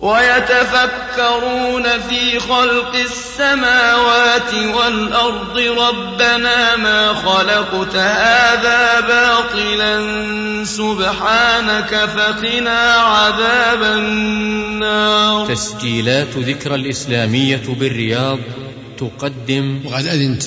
ويتفكرون في خلق السماوات والأرض ربنا ما خلقت هذا باطلا سبحانك فقنا عذاب النار. تسجيلات ذكرى الإسلامية بالرياض تقدم. وقد أذنت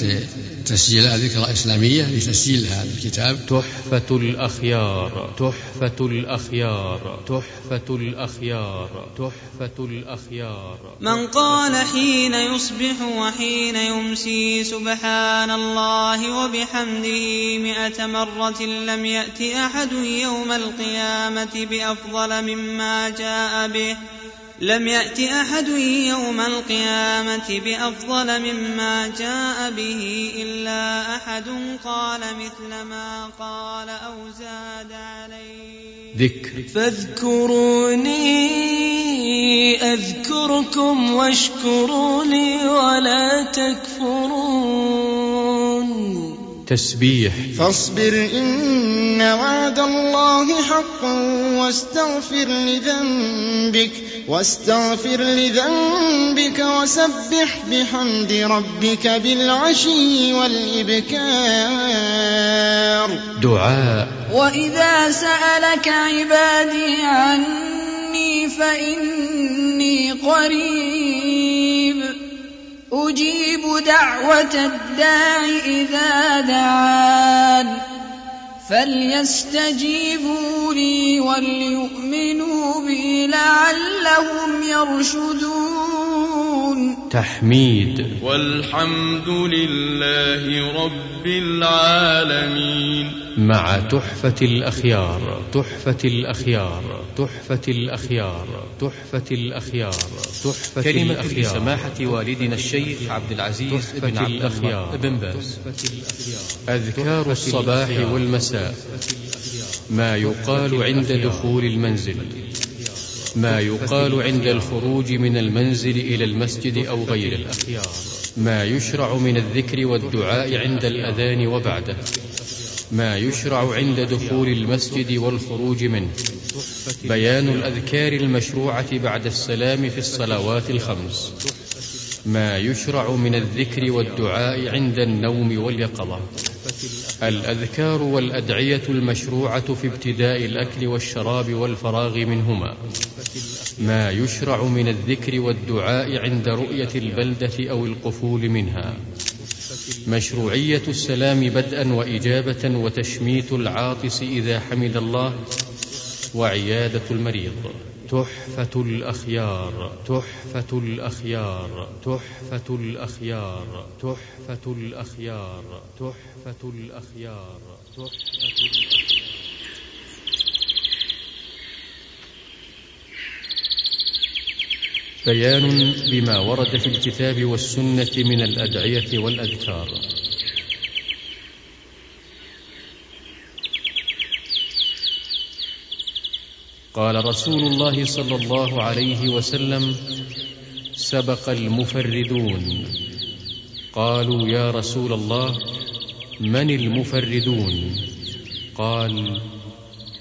تسجيل ذكرى إسلامية لتسجيل هذا الكتاب. تحفة الأخيار. تحفة الأخيار. تحفة الأخيار. تحفة الأخيار. من قال حين يصبح وحين يمسي سبحان الله وبحمده مئة مرة لم يأت أحد يوم القيامة بأفضل مما جاء به. لم يأت أحد يوم القيامة بأفضل مما جاء به إلا أحد قال مثل ما قال أو زاد عليه. ذكر. فاذكروني أذكركم واشكروا لي ولا تكفرون. تسبيح. فاصبر إن وعد الله حق واستغفر لذنبك واستغفر لذنبك وسبح بحمد ربك بالعشي والإبكار. دعاء. وإذا سألك عبادي عني فإني قريب. أجيب دعوة الداع إذا دعان فليستجيبوا لي وليؤمنوا بي لعلهم يرشدون تحميد. والحمد لله رب العالمين. مع تحفة الأخيار تحفة الأخيار تحفة الأخيار تحفة الأخيار تحفة كلمة الأخيار. لسماحة والدنا الشيخ عبد العزيز بن عبد الأخيار. بن باز. أذكار الصباح والمساء. ما يقال عند دخول المنزل. ما يقال عند الخروج من المنزل إلى المسجد أو غيره ما يشرع من الذكر والدعاء عند الأذان وبعده. ما يشرع عند دخول المسجد والخروج منه. بيان الأذكار المشروعة بعد السلام في الصلوات الخمس. ما يشرع من الذكر والدعاء عند النوم واليقظة. الأذكار والأدعية المشروعة في ابتداء الأكل والشراب والفراغ منهما. ما يشرع من الذكر والدعاء عند رؤية البلدة أو القفول منها. مشروعية السلام بدءا وإجابة وتشميت العاطس إذا حمد الله وعيادة المريض. تحفة الأخيار تحفة الأخيار تحفة الأخيار تحفة الأخيار تحفة الأخيار تحفة بيان بما ورد في الكتاب والسنة من الأدعية والأذكار. قال رسول الله صلى الله عليه وسلم سبق المفردون. قالوا يا رسول الله من المفردون؟ قال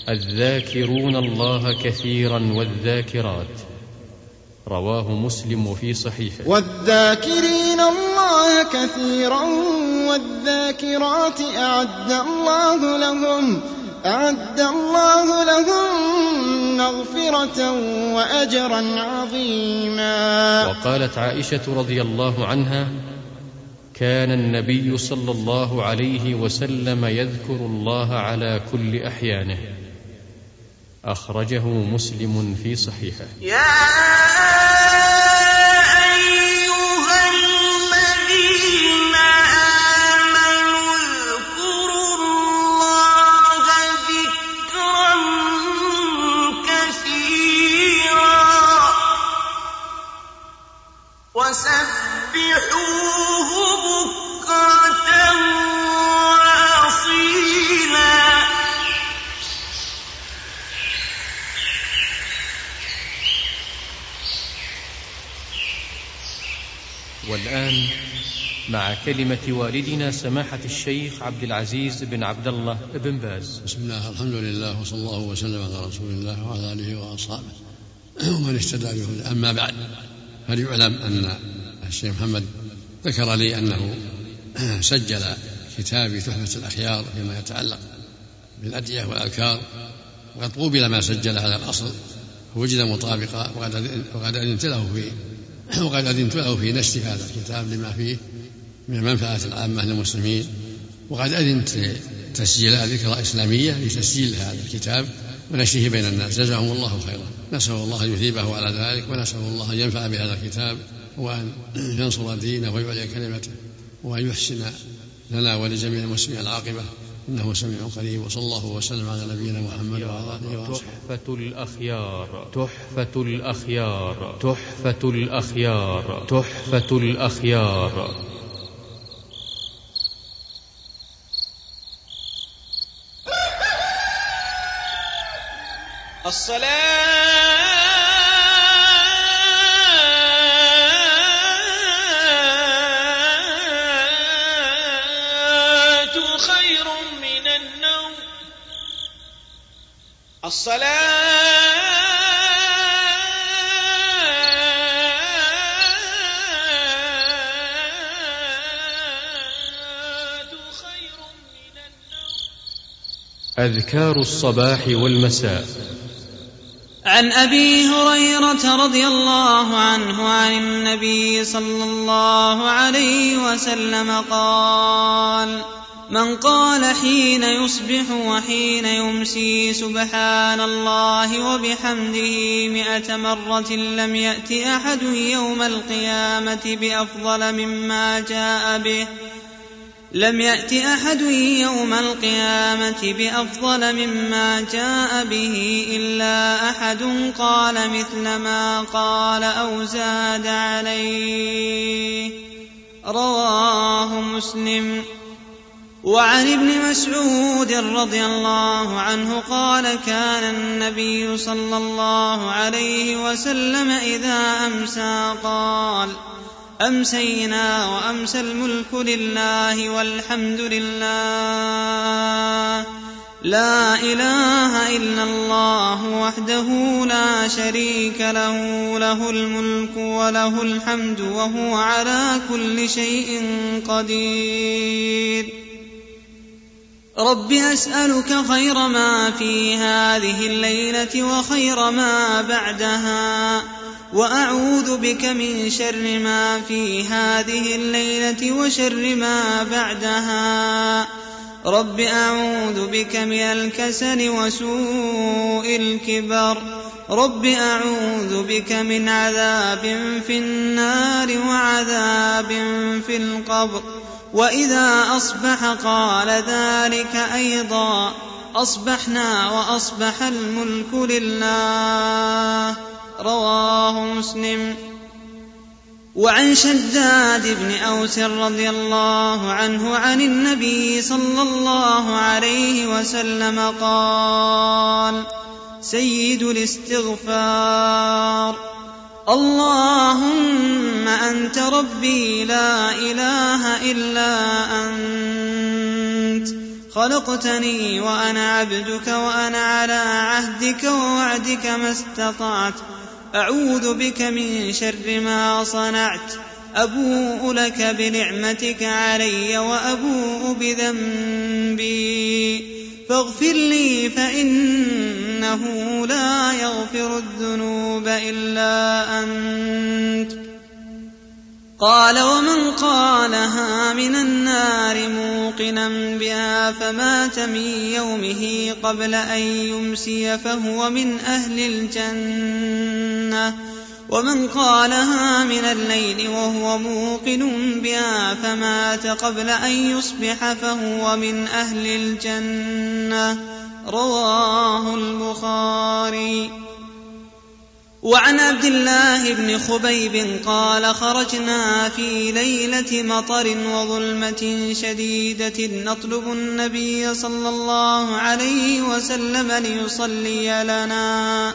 الذاكرون الله كثيرا والذاكرات. رواه مسلم في صحيحه. والذاكرين الله كثيرا والذاكرات أعد الله لهم أعد الله لهم مغفرة وأجرا عظيما. وقالت عائشة رضي الله عنها كان النبي صلى الله عليه وسلم يذكر الله على كل أحيانه. أخرجه مسلم في صحيحه. مع كلمة والدنا سماحة الشيخ عبد العزيز بن عبد الله بن باز. بسم الله الحمد لله وصلى الله وسلم على رسول الله وعلى آله وأصحابه. ومن اهتدى به أما بعد فليعلم أن الشيخ محمد ذكر لي أنه سجل كتابي تحفة الأخيار فيما يتعلق بالأدعية والأذكار وقد قوبل ما سجل على الأصل وجد مطابقا وقد أذنت له في وقد أذنت له في نشر هذا الكتاب لما فيه من المنفعة العامة للمسلمين وقد أذنت تسجيل ذكرى إسلامية لتسجيل هذا الكتاب ونشره بين الناس. جزاهم الله خيرا. نسأل الله أن يثيبه على ذلك ونسأل الله أن ينفع بهذا الكتاب وأن ينصر دينه ويعلي كلمته وأن يحسن لنا ولجميع المسلمين العاقبة. إنه سميع قريب وصلى الله وسلم على نبينا محمد وعلى آله وصحبه تحفة الأخيار تحفة الأخيار تحفة الأخيار تحفة الأخيار. الصلاة خير من النوم. الصلاة أذكار الصباح والمساء. عن أبي هريرة رضي الله عنه عن النبي صلى الله عليه وسلم قال من قال حين يصبح وحين يمسي سبحان الله وبحمده مائه مرة لم يأت أحد يوم القيامة بأفضل مما جاء به لم يأت أحد يوم القيامة بأفضل مما جاء به إلا أحد قال مثل ما قال أو زاد عليه. رواه مسلم. وعن ابن مسعود رضي الله عنه قال كان النبي صلى الله عليه وسلم إذا أمسى قال أمسينا وأمسى الملك لله والحمد لله. لا إله إلا الله وحده لا شريك له له الملك وله الحمد وهو على كل شيء قدير. رب أسألك خير ما في هذه الليلة وخير ما بعدها. وأعوذ بك من شر ما في هذه الليلة وشر ما بعدها. رب أعوذ بك من الكسل وسوء الكبر. رب أعوذ بك من عذاب في النار وعذاب في القبر. وإذا أصبح قال ذلك أيضا. أصبحنا وأصبح الملك لله. رواه مسلم. وعن شداد بن أوس رضي الله عنه عن النبي صلى الله عليه وسلم قال سيد الاستغفار. اللهم أنت ربي لا إله إلا أنت. خلقتني وأنا عبدك وأنا على عهدك ووعدك ما استطعت. أعوذ بك من شر ما صنعت. أبوء لك بنعمتك علي وأبوء بذنبي. فاغفر لي فإنه لا يغفر الذنوب إلا أنت. قال ومن قالها من النار موقنا بها فمات من يومه قبل أن يمسي فهو من أهل الجنة. ومن قالها من الليل وهو موقن بها فمات قبل أن يصبح فهو من أهل الجنة. رواه البخاري. وعن عبد الله بن خبيب قال خرجنا في ليلة مطر وظلمة شديدة نطلب النبي صلى الله عليه وسلم ليصلي لنا.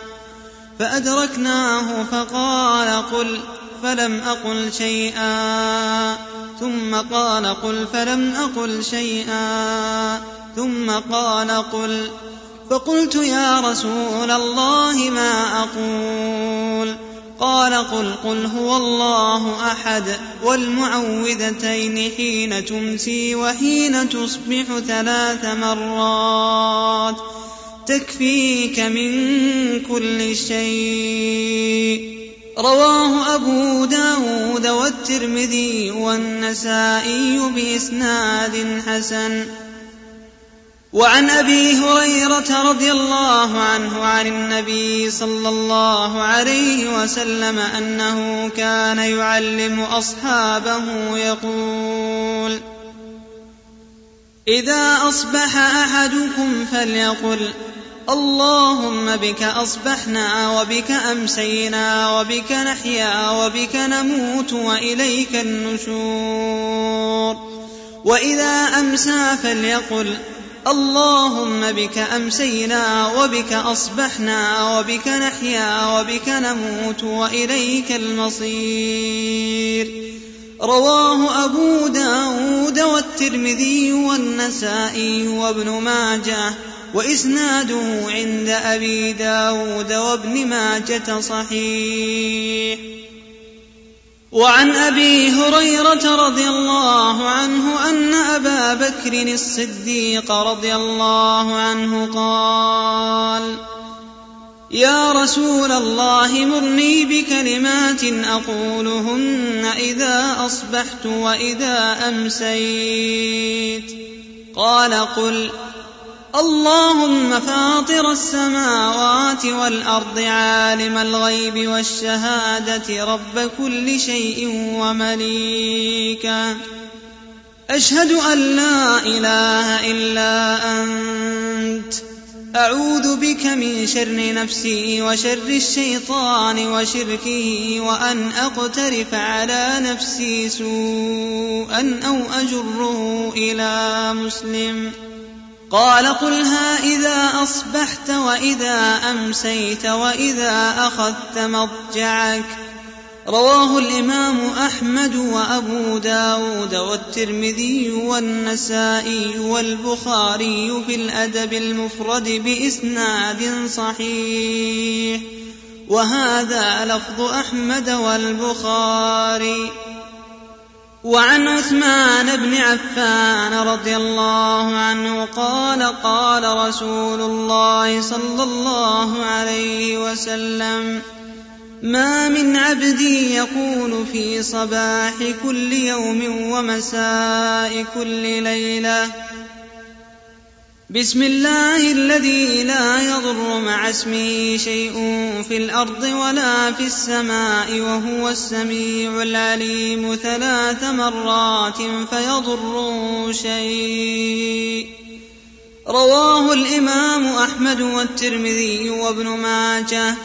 فأدركناه فقال قل فلم أقل شيئا. ثم قال قل فلم أقل شيئا. ثم قال قل فقلت يا رسول الله ما أقول؟ قال قل قل هو الله أحد والمعوذتين حين تمسي وحين تصبح ثلاث مرات. تكفيك من كل شيء. رواه أبو داود والترمذي والنسائي بإسناد حسن. وعن أبي هريرة رضي الله عنه عن النبي صلى الله عليه وسلم أنه كان يعلم أصحابه يقول إذا أصبح أحدكم فليقل اللهم بك أصبحنا وبك أمسينا وبك نحيا وبك نموت وإليك النشور وإذا أمسى فليقل اللهم بك أمسينا وبك أصبحنا وبك نحيا وبك نموت وإليك المصير. رواه أبو داود والترمذي والنسائي وابن ماجه وإسناده عند أبي داود وابن ماجه صحيح. وعن أبي هريرة رضي الله عنه أن أبا بكر الصديق رضي الله عنه قال يا رسول الله مرني بكلمات أقولهن إذا أصبحت وإذا أمسيت. قال قل اللهم فاطر السماوات والأرض عالم الغيب والشهادة رب كل شيء ومليكا أشهد أن لا إله إلا أنت. أعوذ بك من شر نفسي وشر الشيطان وشركه وأن أقترف على نفسي سوءا أو أجره إلى مسلم. قال قلها إذا أصبحت وإذا أمسيت وإذا أخذت مضجعك رواه الإمام أحمد وأبو داود والترمذي والنسائي والبخاري في الأدب المفرد بإسناد صحيح. وهذا لفظ أحمد والبخاري. وعن عثمان بن عفان رضي الله عنه قال قال رسول الله صلى الله عليه وسلم ما من عبد يقول في صباح كل يوم ومساء كل ليلة بسم الله الذي لا يضر مع اسمه شيء في الأرض ولا في السماء وهو السميع العليم ثلاث مرات فيضر شيء. رواه الإمام أحمد والترمذي وابن ماجه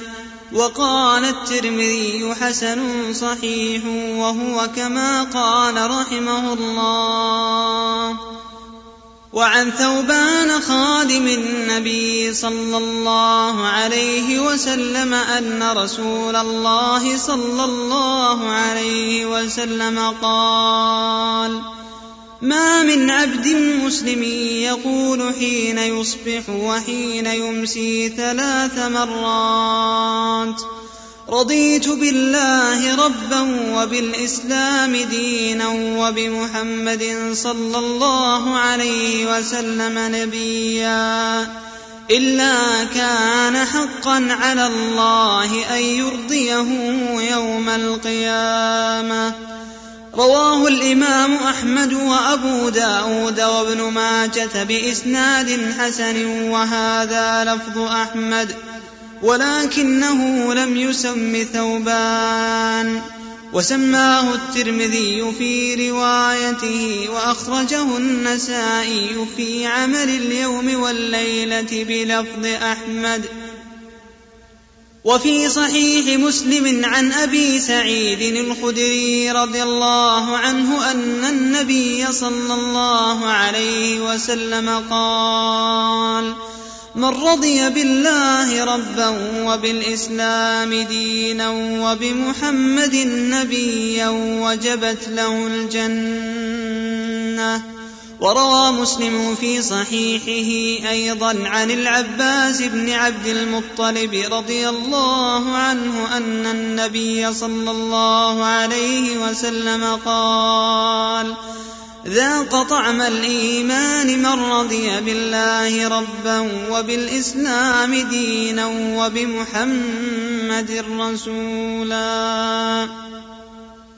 وقال الترمذي حسن صحيح وهو كما قال رحمه الله. وعن ثوبان خادم النبي صلى الله عليه وسلم أن رسول الله صلى الله عليه وسلم قال ما من عبد مسلم يقول حين يصبح وحين يمسي ثلاث مرات. رضيت بالله ربا وبالإسلام دينا وبمحمد صلى الله عليه وسلم نبيا. إلا كان حقا على الله أن يرضيه يوم القيامة. رواه الإمام أحمد وأبو داود وابن ماجة بإسناد حسن وهذا لفظ أحمد. ولكنه لم يسم ثوبان. وسماه الترمذي في روايته وأخرجه النسائي في عمل اليوم والليلة بلفظ أحمد. وفي صحيح مسلم عن أبي سعيد الخدري رضي الله عنه أن النبي صلى الله عليه وسلم قال من رضي بالله ربا وبالإسلام دينا وبمحمد نبيا وجبت له الجنة. وروى مسلم في صحيحه أيضا عن العباس بن عبد المطلب رضي الله عنه أن النبي صلى الله عليه وسلم قال ذاق طعم الإيمان من رضي بالله ربا وبالإسلام دينا وبمحمد رسولا.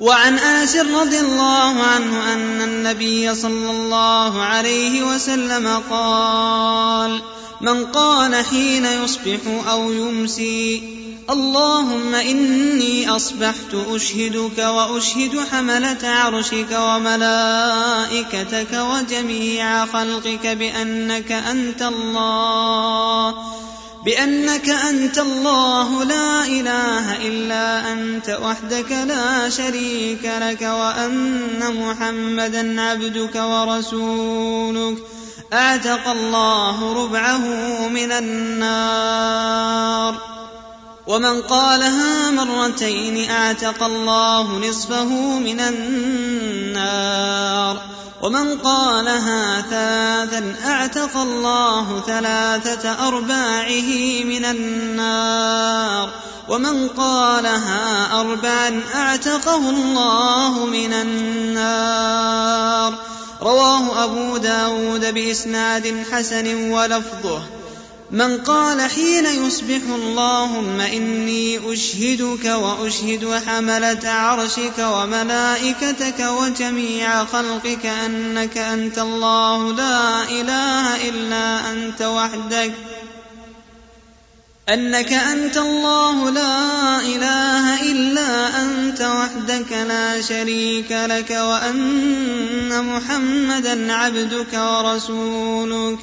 وعن انس رضي الله عنه أن النبي صلى الله عليه وسلم قال من قال حين يصبح أو يمسي اللهم إني أصبحت أشهدك وأشهد حملة عرشك وملائكتك وجميع خلقك بأنك أنت الله بأنك أنت الله. لا إله إلا أنت وحدك لا شريك لك وأن محمدا عبدك ورسولك. أعتق الله ربعه من النار. ومن قالها مرتين أعتق الله نصفه من النار. ومن قالها ثلاثا أعتق الله ثلاثة أرباعه من النار. ومن قالها أربعا أعتقه الله من النار. رواه أبو داود بإسناد حسن ولفظه. من قال حين يصبح اللهم إني أشهدك وأشهد حملة عرشك وملائكتك وجميع خلقك أنك أنت الله لا إله إلا أنت وحدك أنك أنت الله لا إله إلا أنت وحدك لا شريك لك وأن محمدا عبدك ورسولك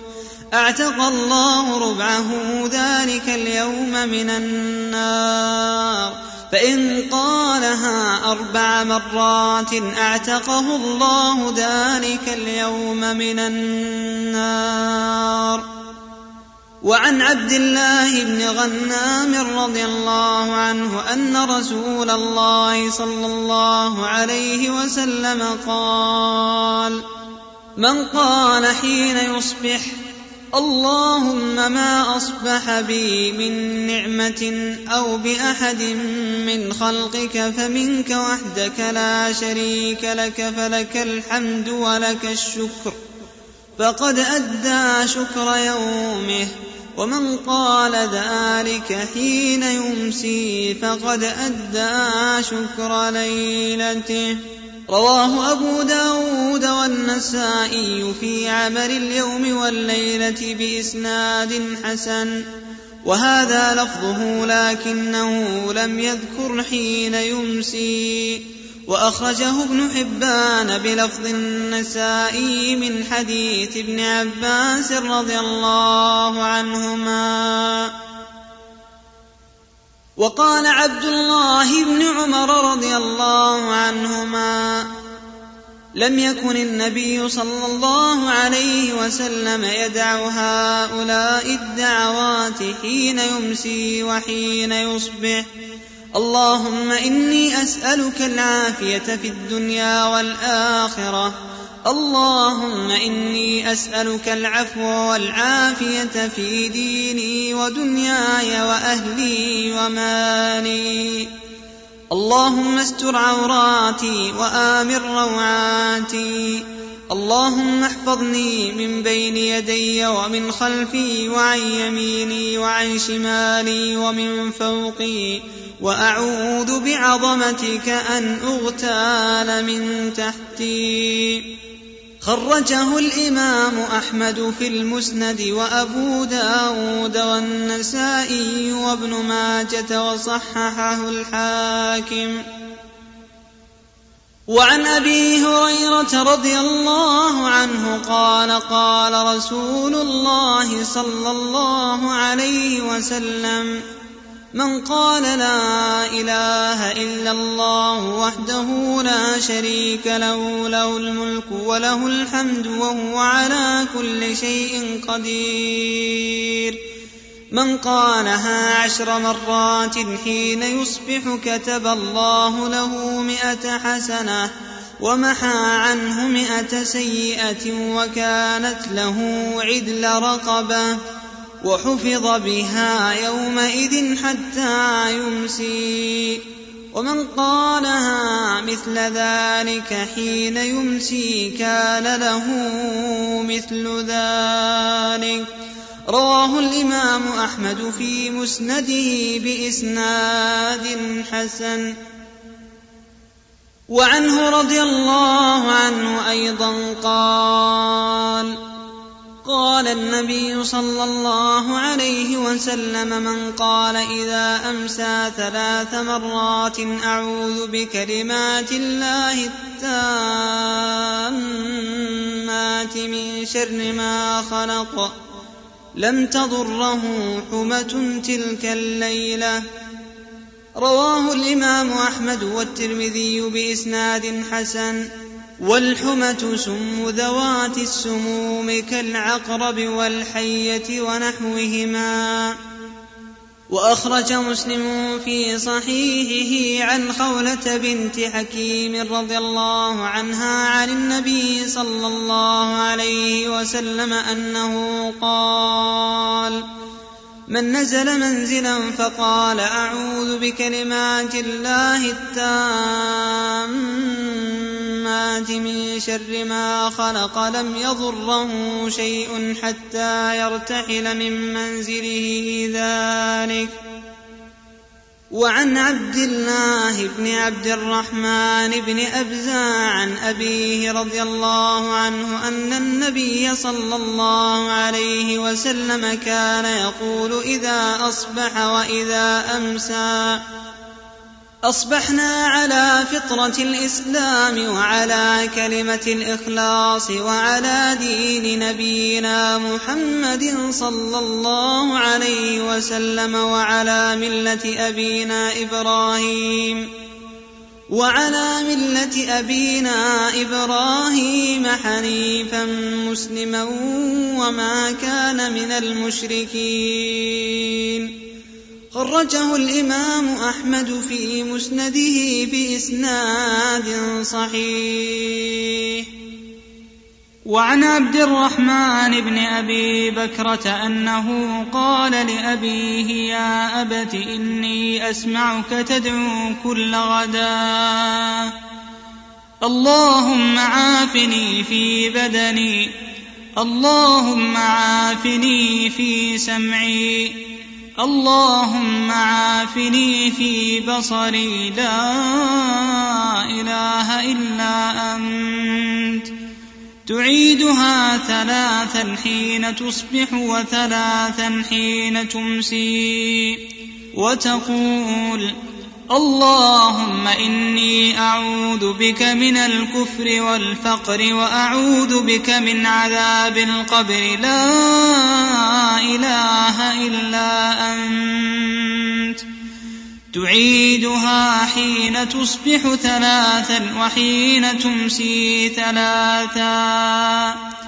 أعتق الله ربعه ذلك اليوم من النار. فإن قالها أربع مرات أعتقه الله ذلك اليوم من النار. وعن عبد الله بن غنام رضي الله عنه أن رسول الله صلى الله عليه وسلم قال من قال حين يصبح اللهم ما أصبح بي من نعمة أو بأحد من خلقك فمنك وحدك لا شريك لك فلك الحمد ولك الشكر. فقد أدى شكر يومه ومن قال ذلك حين يمسي فقد أدى شكر ليلته. رواه أبو داود والنسائي في عمل اليوم والليلة بإسناد حسن وهذا لفظه لكنه لم يذكر حين يمسي وأخرجه ابن حبان بلفظ النسائي من حديث ابن عباس رضي الله عنهما. وقال عبد الله بن عمر رضي الله عنهما لم يكن النبي صلى الله عليه وسلم يدع هؤلاء الدعوات حين يمسي وحين يصبح. اللهم إني أسألك العافية في الدنيا والآخرة. اللهم إني أسألك العفو والعافية في ديني ودنياي وأهلي ومالي. اللهم استر عوراتي وآمن روعاتي. اللهم احفظني من بين يدي ومن خلفي وعن يميني وعن شمالي ومن فوقي. وأعوذ بعظمتك أن أغتال من تحتي. خرجه الإمام أحمد في المسند وأبو داود والنسائي وابن ماجة وصححه الحاكم. وعن أبي هريرة رضي الله عنه قال قال رسول الله صلى الله عليه وسلم من قال لا إله إلا الله وحده لا شريك له له الملك وله الحمد وهو على كل شيء قدير. من قالها عشر مرات حين يصبح كتب الله له مئة حسنة ومحى عنه مئة سيئة وكانت له عدل رقبة. وحفظ بها يومئذ حتى يمسي. ومن قالها مثل ذلك حين يمسي كان له مثل ذلك. رواه الإمام أحمد في مسنده بإسناد حسن. وعنه رضي الله عنه أيضا قال قال النبي صلى الله عليه وسلم من قال إذا أمسى ثلاث مرات أعوذ بكلمات الله التامات من شر ما خلق. لم تضره حمة تلك الليلة. رواه الإمام أحمد والترمذي بإسناد حسن. والحمة سم ذوات السموم كالعقرب والحية ونحوهما. وأخرج مسلم في صحيحه عن خولة بنت حكيم رضي الله عنها عن النبي صلى الله عليه وسلم أنه قال: من نزل منزلا فقال أعوذ بكلمات الله التامات من شر ما خلق لم يضره شيء حتى يرتحل من منزله ذلك وعن عبد الله بن عبد الرحمن بن أبزة عن أبيه رضي الله عنه أن النبي صلى الله عليه وسلم كان يقول إذا أصبح وإذا أمسى. أصبحنا على فطرة الإسلام وعلى كلمة الإخلاص وعلى دين نبينا محمد صلى الله عليه وسلم وعلى ملة أبينا إبراهيم وعلى ملة أبينا إبراهيم حنيفا مسلما وما كان من المشركين. خرجه الإمام أحمد في مسنده بإسناد صحيح. وعن عبد الرحمن بن أبي بكرة أنه قال لأبيه يا أبت إني أسمعك تدعو كل غدا. اللهم عافني في بدني. اللهم عافني في سمعي. اللهم عافني في بصري لا إله إلا أنت. تعيدها ثلاثا حين تصبح وثلاثا حين تمسي. وتقول اللهم إني أعوذ بك من الكفر والفقر وأعوذ بك من عذاب القبر. لا إله إلا أنت. تعيدها حين تصبح ثلاثا وحين تمسي ثلاثا.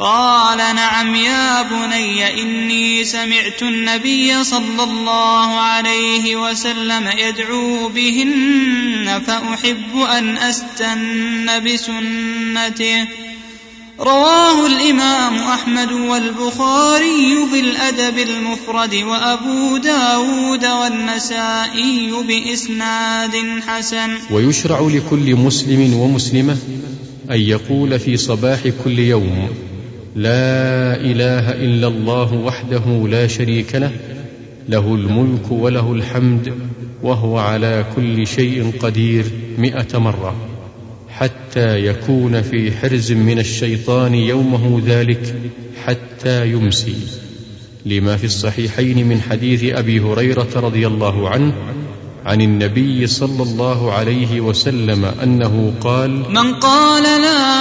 قال نعم يا بني إني سمعت النبي صلى الله عليه وسلم يدعو بهن فأحب أن أستن بسنته. رواه الإمام أحمد والبخاري بالأدب المفرد وأبو داود والنسائي بإسناد حسن. ويشرع لكل مسلم ومسلمة أن يقول في صباح كل يوم لا إله إلا الله وحده لا شريك له له الملك وله الحمد وهو على كل شيء قدير مائه مرة. حتى يكون في حرز من الشيطان يومه ذلك حتى يمسي. لما في الصحيحين من حديث أبي هريرة رضي الله عنه عن النبي صلى الله عليه وسلم أنه قال من قال لا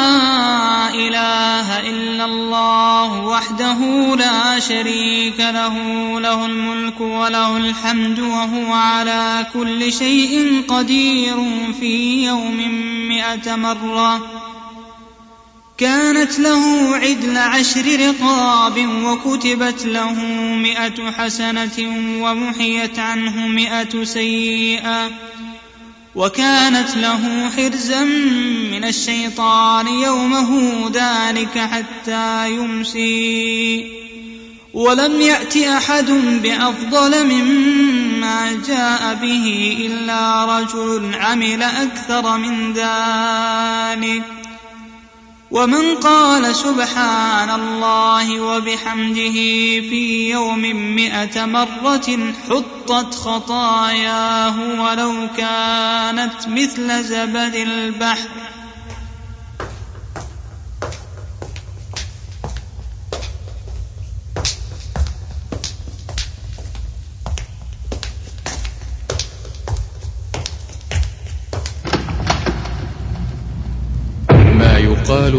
إله إلا الله وحده لا شريك له له الملك وله الحمد وهو على كل شيء قدير في يوم مائه مرة. كانت له عدل عشر رقاب وكتبت له مئة حسنة ومحيت عنه مئة سيئة. وكانت له حرزا من الشيطان يومه ذلك حتى يمسي. ولم يأت أحد بأفضل مما جاء به إلا رجل عمل أكثر من ذلك. ومن قال سبحان الله وبحمده في يوم مئة مرة حطت خطاياه ولو كانت مثل زبد البحر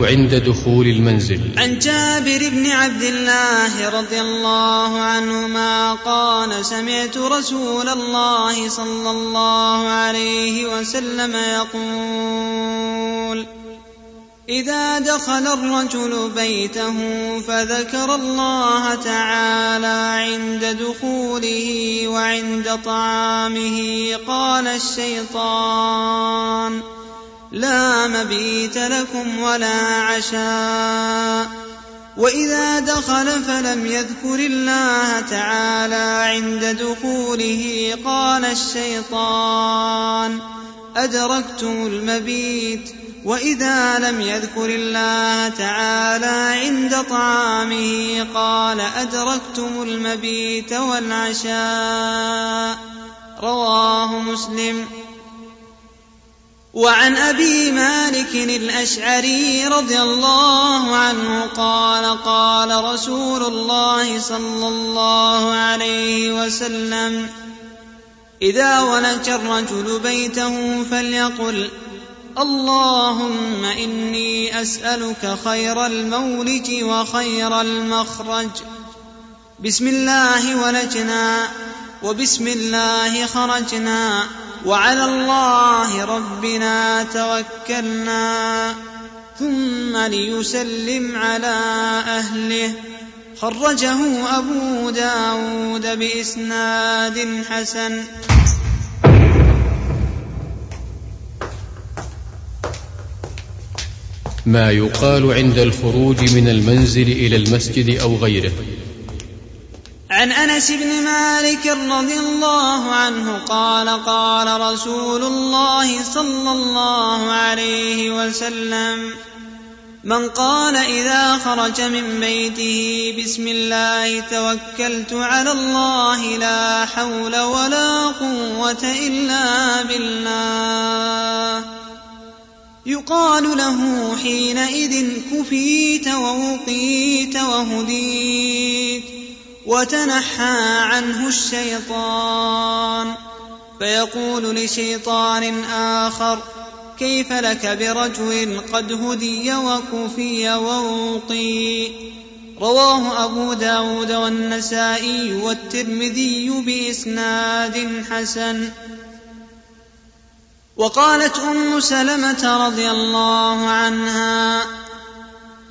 عند دخول المنزل. عن جابر بن عبد الله رضي الله عنهما قال سمعت رسول الله صلى الله عليه وسلم يقول إذا دخل الرجل بيته فذكر الله تعالى عند دخوله وعند طعامه. قال الشيطان لا مبيت لكم ولا عشاء. وإذا دخل فلم يذكر الله تعالى عند دخوله قال الشيطان أدركتم المبيت. وإذا لم يذكر الله تعالى عند طعامه قال أدركتم المبيت والعشاء. رواه مسلم. وعن أبي مالك الأشعري رضي الله عنه قال قال رسول الله صلى الله عليه وسلم إذا ولج الرجل بيته فليقل اللهم إني أسألك خير المولج وخير المخرج. بسم الله ولجنا وبسم الله خرجنا. وعلى الله ربنا توكلنا ثم ليسلم على أهله. خرجه أبو داود بإسناد حسن. ما يقال عند الخروج من المنزل إلى المسجد أو غيره. عن أنس بن مالك رضي الله عنه قال قال رسول الله صلى الله عليه وسلم من قال إذا خرج من بيته بسم الله توكلت على الله لا حول ولا قوة إلا بالله. يقال له حينئذ كفيت ووقيت وهديت. وتنحى عنه الشيطان فيقول لشيطان آخر كيف لك برجل قد هدي وكفي ووقي رواه أبو داود والنسائي والترمذي بإسناد حسن. وقالت أم سلمة رضي الله عنها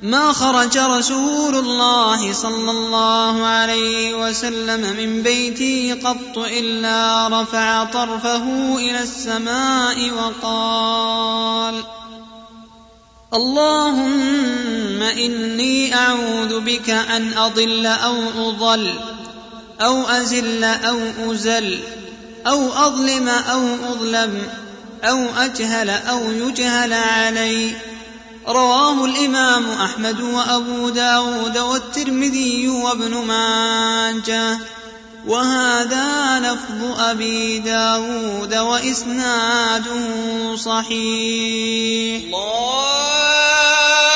ما خرج رسول الله صلى الله عليه وسلم من بيته قط إلا رفع طرفه إلى السماء وقال اللهم إني أعوذ بك أن أضل أو أضل أو أزل أو أزل أو أظلم أو أظلم أو أجهل أو يجهل علي رواه الإمام أحمد وأبو داود والترمذي وابن ماجه. وهذا لفظ أبي داود وإسناده صحيح. الله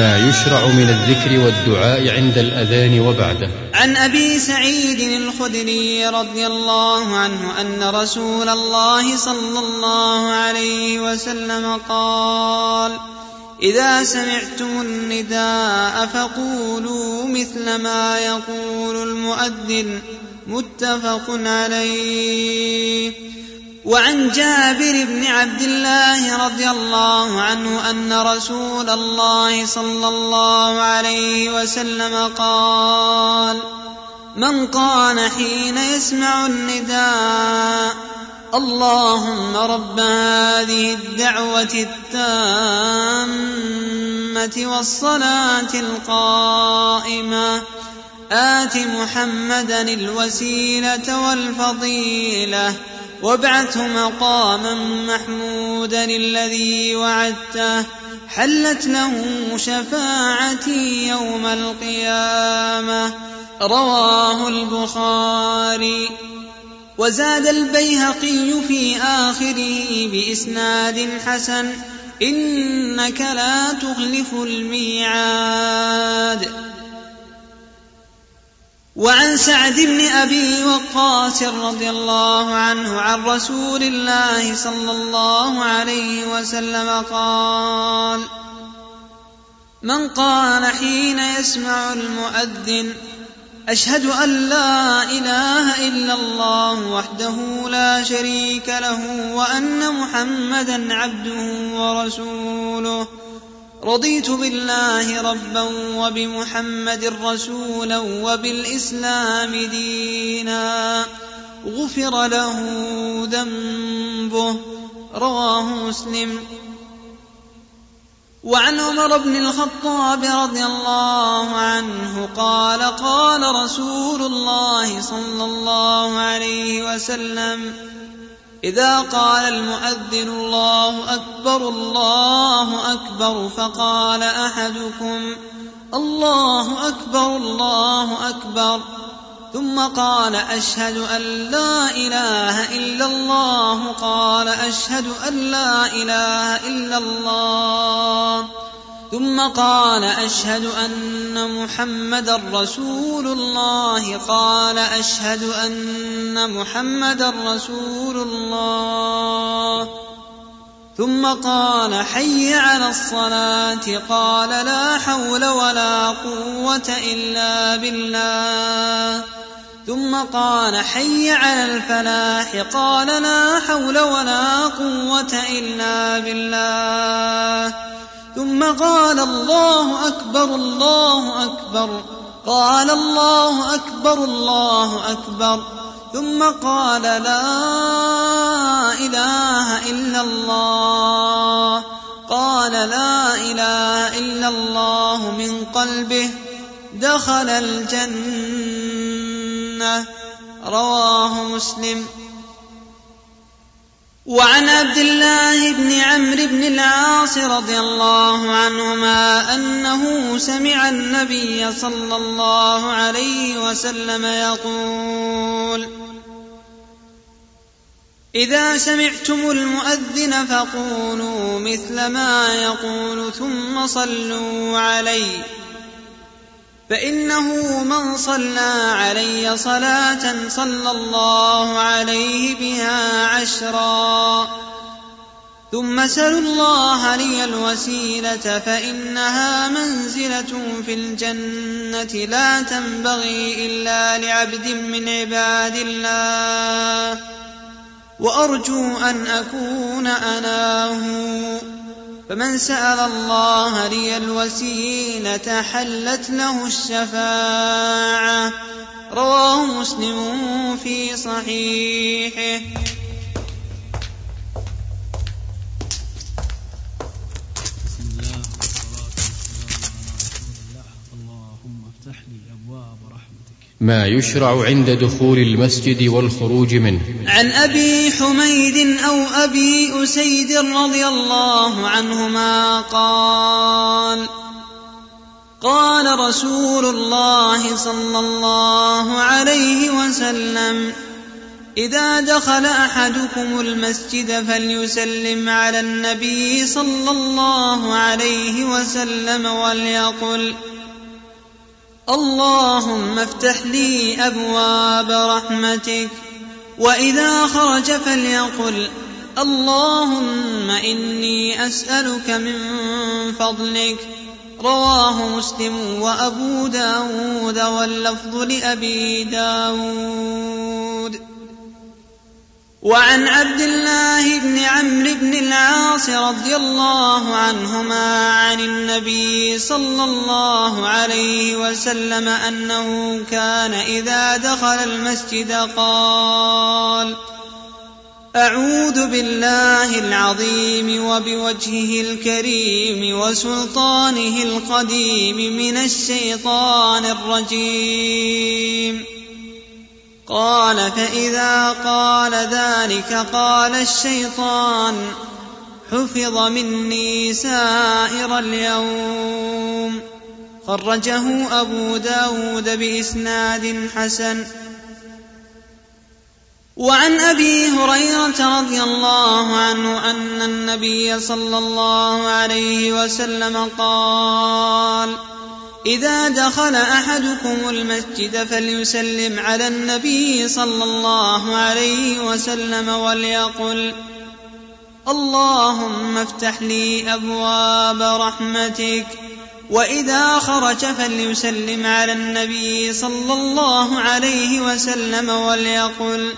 ما يشرع من الذكر والدعاء عند الأذان وبعده. عن أبي سعيد الخدري رضي الله عنه أن رسول الله صلى الله عليه وسلم قال إذا سمعتم النداء فقولوا مثل ما يقول المؤذن. متفق عليه. وعن جابر بن عبد الله رضي الله عنه أن رسول الله صلى الله عليه وسلم قال من قال حين يسمع النداء اللهم رب هذه الدعوة التامة والصلاة القائمة آت محمدا الوسيلة والفضيلة وابعثه مقاما محمودا الذي وعدته حلت له شفاعتي يوم القيامة. رواه البخاري. وزاد البيهقي في آخره بإسناد حسن إنك لا تخلف الميعاد. وعن سعد بن أبي وقاص رضي الله عنه عن رسول الله صلى الله عليه وسلم قال من قال حين يسمع المؤذن أشهد أن لا إله إلا الله وحده لا شريك له وأن محمدا عبده ورسوله. رضيت بالله ربا وبمحمد رسولا وبالإسلام دينا. غفر له ذنبه رواه مسلم. وعن عمر بن الخطاب رضي الله عنه قال قال رسول الله صلى الله عليه وسلم إذا قال المؤذن الله أكبر الله أكبر فقال أحدكم الله أكبر الله أكبر ثم قال أشهد أن لا إله إلا الله قال أشهد أن لا إله إلا الله ثم قال أشهد أن محمدا رسول الله. قال أشهد أن محمدا رسول الله. ثم قال حي على الصلاة. قال لا حول ولا قوة إلا بالله. ثم قال حي على الفلاح. قال لا حول ولا قوة إلا بالله. ثم قال الله أكبر الله أكبر. قال الله أكبر الله أكبر. ثم قال لا إله إلا الله. قال لا إله إلا الله من قلبه. دخل الجنة. رواه مسلم. وعن عبد الله بن عمرو بن العاص رضي الله عنهما أنه سمع النبي صلى الله عليه وسلم يقول إذا سمعتم المؤذن فقولوا مثل ما يقول ثم صلوا عليه. فإنه من صلى علي صلاة صلى الله عليه بها عشرا. ثم سلوا الله لي الوسيلة فإنها منزلة في الجنة لا تنبغي إلا لعبد من عباد الله. وأرجو أن أكون أناه. فمن سأل الله لي الوسيلة حلت له الشفاعة. رواه مسلم في صحيحه. ما يشرع عند دخول المسجد والخروج منه. عن أبي حميد أو أبي أسيد رضي الله عنهما قال قال رسول الله صلى الله عليه وسلم إذا دخل أحدكم المسجد فليسلم على النبي صلى الله عليه وسلم وليقل اللهم افتح لي أبواب رحمتك وإذا خرج فليقل اللهم إني أسألك من فضلك. رواه مسلم وأبو داود واللفظ لأبي داود. وعن عبد الله بن عمرو بن العاص رضي الله عنهما عن النبي صلى الله عليه وسلم أنه كان إذا دخل المسجد قال أعوذ بالله العظيم وبوجهه الكريم وسلطانه القديم من الشيطان الرجيم. قال فإذا قال ذلك قال الشيطان حفظ مني سائر اليوم. خرجه أبو داود بإسناد حسن. وعن أبي هريرة رضي الله عنه أن النبي صلى الله عليه وسلم قال إذا دخل أحدكم المسجد فليسلم على النبي صلى الله عليه وسلم وليقل اللهم افتح لي أبواب رحمتك. وإذا خرج فليسلم على النبي صلى الله عليه وسلم وليقل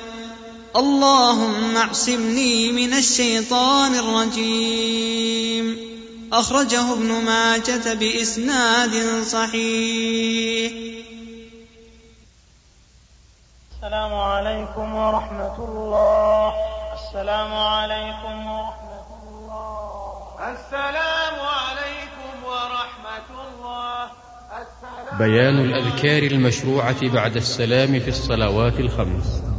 اللهم اعصمني من الشيطان الرجيم. أخرجه ابن ماجة بإسناد صحيح. السلام عليكم ورحمة الله. السلام عليكم ورحمة الله. السلام عليكم ورحمة الله. السلام بيان الأذكار المشروعة بعد السلام في الصلوات الخمس.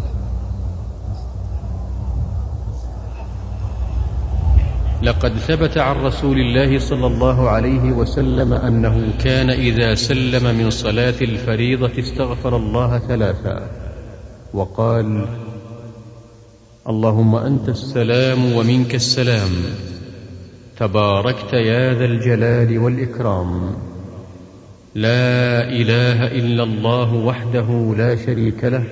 لقد ثبت عن رسول الله صلى الله عليه وسلم أنه كان إذا سلم من صلاة الفريضة استغفر الله ثلاثا. وقال اللهم أنت السلام ومنك السلام. تباركت يا ذا الجلال والإكرام. لا إله إلا الله وحده لا شريك له.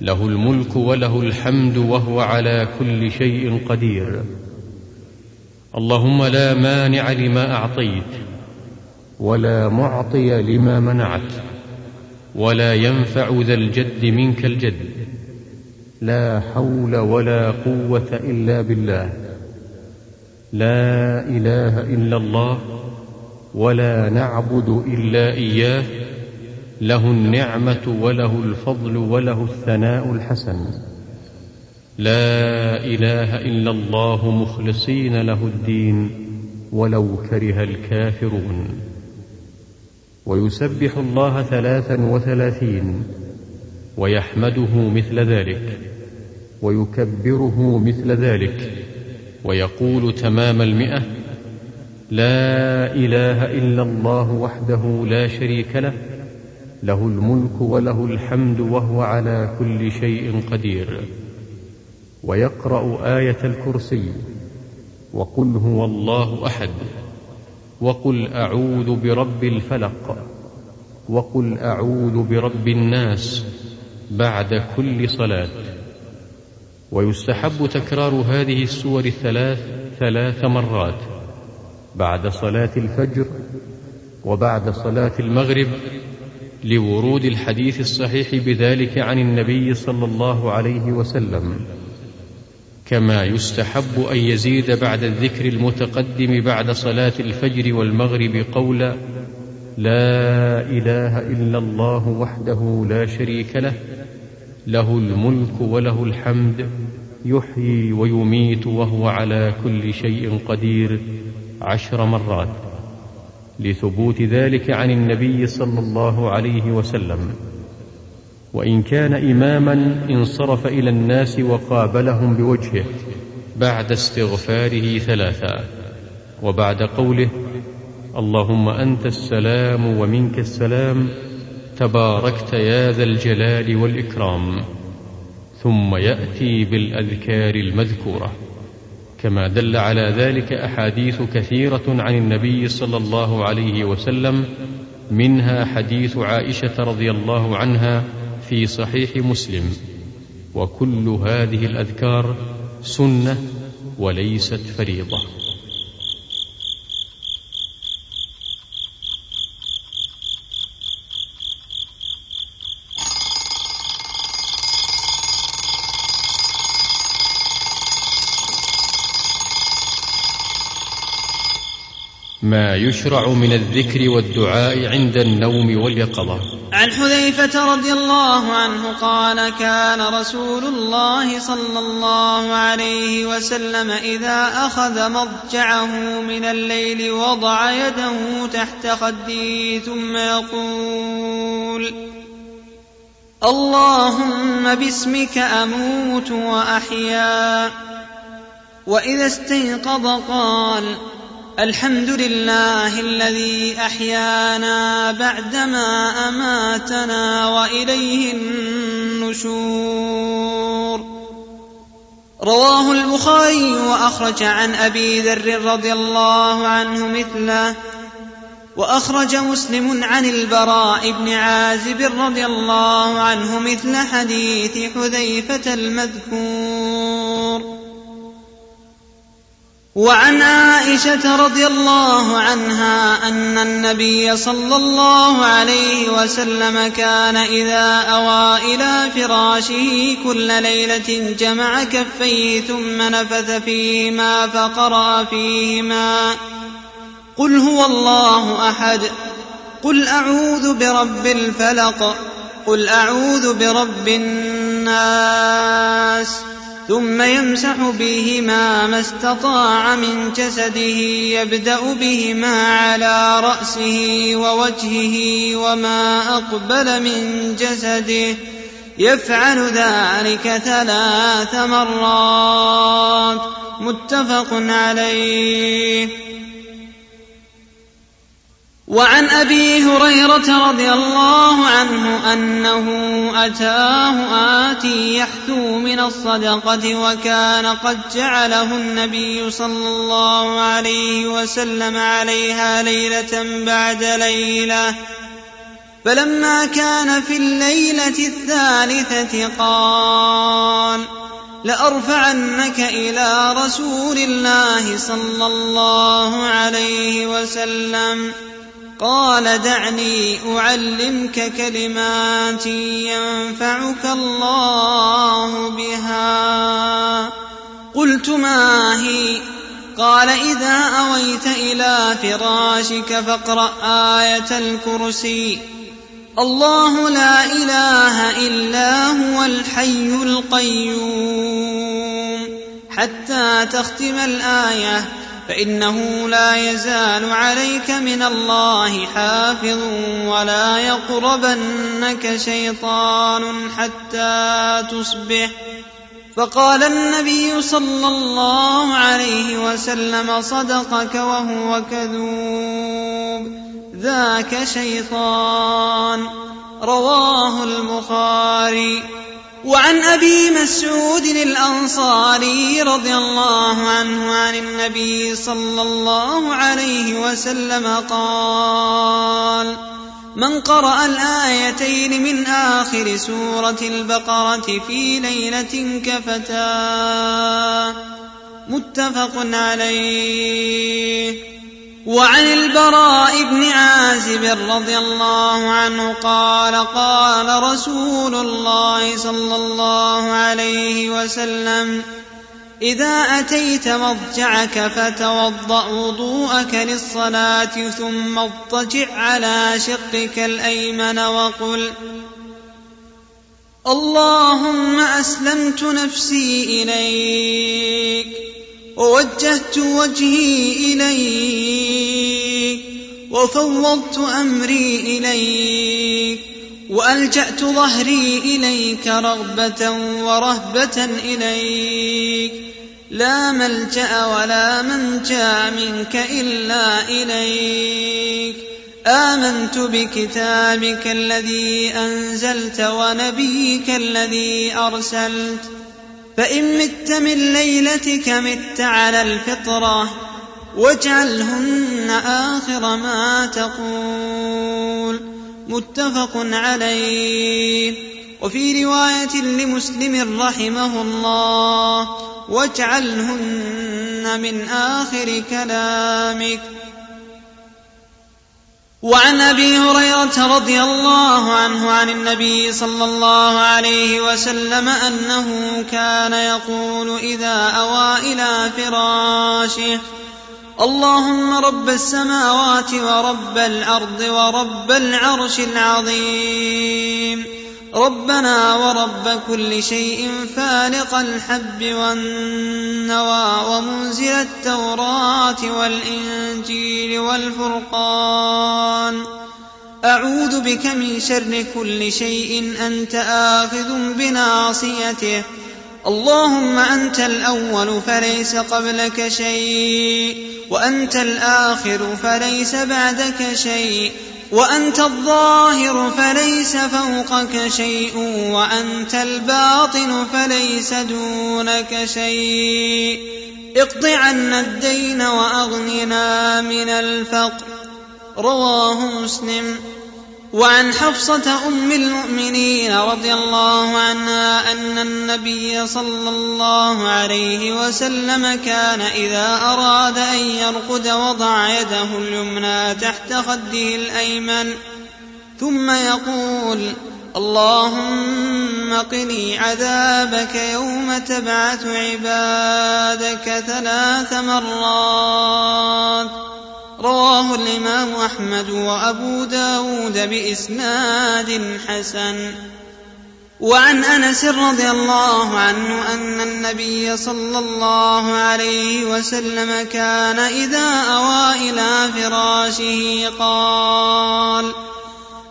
له الملك وله الحمد وهو على كل شيء قدير. اللهم لا مانع لما أعطيت ولا معطي لما منعت ولا ينفع ذا الجد منك الجد لا حول ولا قوة إلا بالله لا إله إلا الله ولا نعبد إلا إياه له النعمة وله الفضل وله الثناء الحسن لا إله إلا الله مخلصين له الدين ولو كره الكافرون. ويسبح الله ثلاثا وثلاثين ويحمده مثل ذلك ويكبره مثل ذلك ويقول تمام المئة لا إله إلا الله وحده لا شريك له له الملك وله الحمد وهو على كل شيء قدير. ويقرأ آية الكرسي وقل هو الله أحد وقل أعوذ برب الفلق وقل أعوذ برب الناس بعد كل صلاة. ويستحب تكرار هذه السور الثلاث ثلاث مرات بعد صلاة الفجر وبعد صلاة المغرب لورود الحديث الصحيح بذلك عن النبي صلى الله عليه وسلم. كما يستحب أن يزيد بعد الذكر المتقدم بعد صلاة الفجر والمغرب قولا لا إله إلا الله وحده لا شريك له له الملك وله الحمد يحيي ويميت وهو على كل شيء قدير عشر مرات. لثبوت ذلك عن النبي صلى الله عليه وسلم. وإن كان إماما انصرف إلى الناس وقابلهم بوجهه بعد استغفاره ثلاثا. وبعد قوله اللهم أنت السلام ومنك السلام تباركت يا ذا الجلال والإكرام. ثم يأتي بالأذكار المذكورة. كما دل على ذلك أحاديث كثيرة عن النبي صلى الله عليه وسلم منها حديث عائشة رضي الله عنها في صحيح مسلم وكل هذه الأذكار سنة وليست فريضة. ما يشرع من الذكر والدعاء عند النوم واليقظة. عن حذيفة رضي الله عنه قال كان رسول الله صلى الله عليه وسلم إذا أخذ مضجعه من الليل وضع يده تحت خده ثم يقول اللهم باسمك أموت وأحيا. وإذا استيقظ قال الحمد لله الذي أحيانا بعدما أماتنا وإليه النشور. رواه البخاري وأخرج عن أبي ذر رضي الله عنه مثله وأخرج مسلم عن البراء بن عازب رضي الله عنه مثل حديث حذيفة المذكور. وعن عائشة رضي الله عنها أن النبي صلى الله عليه وسلم كان إذا أوى إلى فراشه كل ليلة جمع كفيه ثم نفث فيهما فقرأ فيهما قل هو الله أحد قل أعوذ برب الفلق قل أعوذ برب الناس ثم يمسح بهما ما استطاع من جسده يبدأ بهما على رأسه ووجهه وما أقبل من جسده. يفعل ذلك ثلاث مرات. متفق عليه. وعن أبي هريرة رضي الله عنه أنه أتاه آتي يحثو من الصدقة وكان قد جعله النبي صلى الله عليه وسلم عليها ليلة بعد ليلة. فلما كان في الليلة الثالثة قال لأرفعنك إلى رسول الله صلى الله عليه وسلم. قال دعني أعلمك كلمات ينفعك الله بها. قلت ما هي؟ قال إذا أويت إلى فراشك فاقرأ آية الكرسي. الله لا إله إلا هو الحي القيوم. حتى تختم الآية فإنه لا يزال عليك من الله حافظ ولا يقربنك شيطان حتى تصبح. فقال النبي صلى الله عليه وسلم صدقك وهو كذوب ذاك شيطان. رواه البخاري. وعن أبي مسعود الأنصاري رضي الله عنه عن النبي صلى الله عليه وسلم قال من قرأ الآيتين من آخر سورة البقرة في ليلة كفتاه. متفق عليه. وعن البراء بن عازب رضي الله عنه قال قال رسول الله صلى الله عليه وسلم إذا أتيت مضجعك فتوضأ وضوءك للصلاة ثم اضطجع على شقك الأيمن وقل اللهم أسلمت نفسي إليك. ووجهت وجهي إليك وفوضت أمري إليك وألجأت ظهري إليك رغبة ورهبة إليك لا ملجأ ولا منجأ منك إلا إليك آمنت بكتابك الذي أنزلت ونبيك الذي أرسلت فإن مت من ليلتك مت على الفطرة واجعلهن آخر ما تقول. متفق عليه. وفي رواية لمسلم رحمه الله واجعلهن من آخر كلامك. وعن أبي هريرة رضي الله عنه عن النبي صلى الله عليه وسلم أنه كان يقول إذا أوى إلى فراشه اللهم رب السماوات ورب الأرض ورب العرش العظيم. ربنا ورب كل شيء فالق الحب والنوى ومنزل التوراة والإنجيل والفرقان. أعوذ بك من شر كل شيء أنت آخذ بناصيته. اللهم أنت الأول فليس قبلك شيء وأنت الآخر فليس بعدك شيء. وأنت الظاهر فليس فوقك شيء وأنت الباطن فليس دونك شيء. اقض عنا الدين وأغننا من الفقر. رواه مسلم. وعن حفصة أم المؤمنين رضي الله عنها أن النبي صلى الله عليه وسلم كان إذا أراد أن يرقد وضع يده اليمنى تحت خده الأيمن ثم يقول اللهم قني عذابك يوم تبعث عبادك ثلاث مرات. رواه الإمام أحمد وأبو داود بإسناد حسن. وعن أنس رضي الله عنه أن النبي صلى الله عليه وسلم كان إذا أوى إلى فراشه قال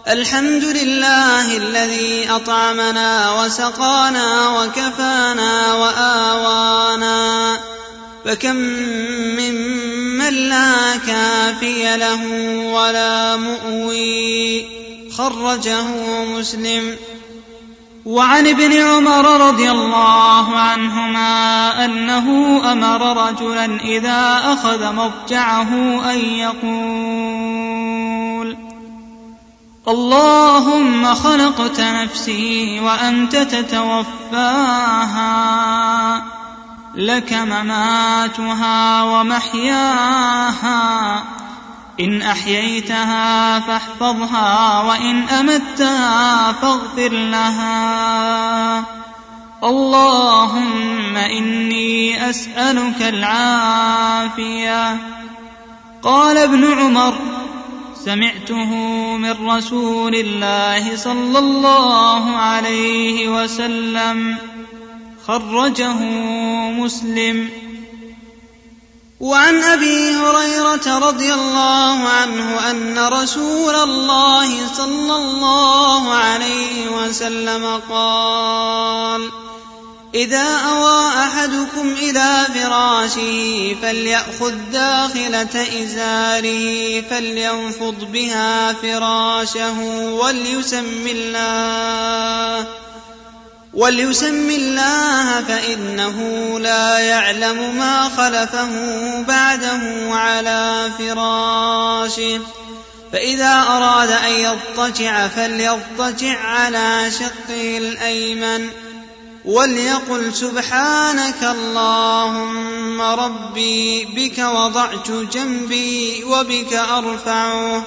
الحمد لله الذي أطعمنا وسقانا وكفانا وآوانا. فكم ممن لا كافي له ولا مؤوي. خرجه مسلم. وعن ابن عمر رضي الله عنهما أنه أمر رجلا إذا أخذ مضجعه أن يقول اللهم خلقت نفسي وأنت تتوفاها. لك مماتها ومحياها. إن أحييتها فاحفظها وإن أمتها فاغفر لها. اللهم إني أسألك العافية. قال ابن عمر سمعته من رسول الله صلى الله عليه وسلم. خرجه مسلم. وعن أبي هريرة رضي الله عنه أن رسول الله صلى الله عليه وسلم قال إذا أوى أحدكم إلى فراشه فليأخذ داخلة إزاره فلينفض بها فراشه وليسم الله. وليسم الله فإنه لا يعلم ما خلفه بعده على فراشه. فإذا أراد أن يضطجع فليضطجع على شقه الأيمن وليقل سبحانك اللهم ربي بك وضعت جنبي وبك أرفعه.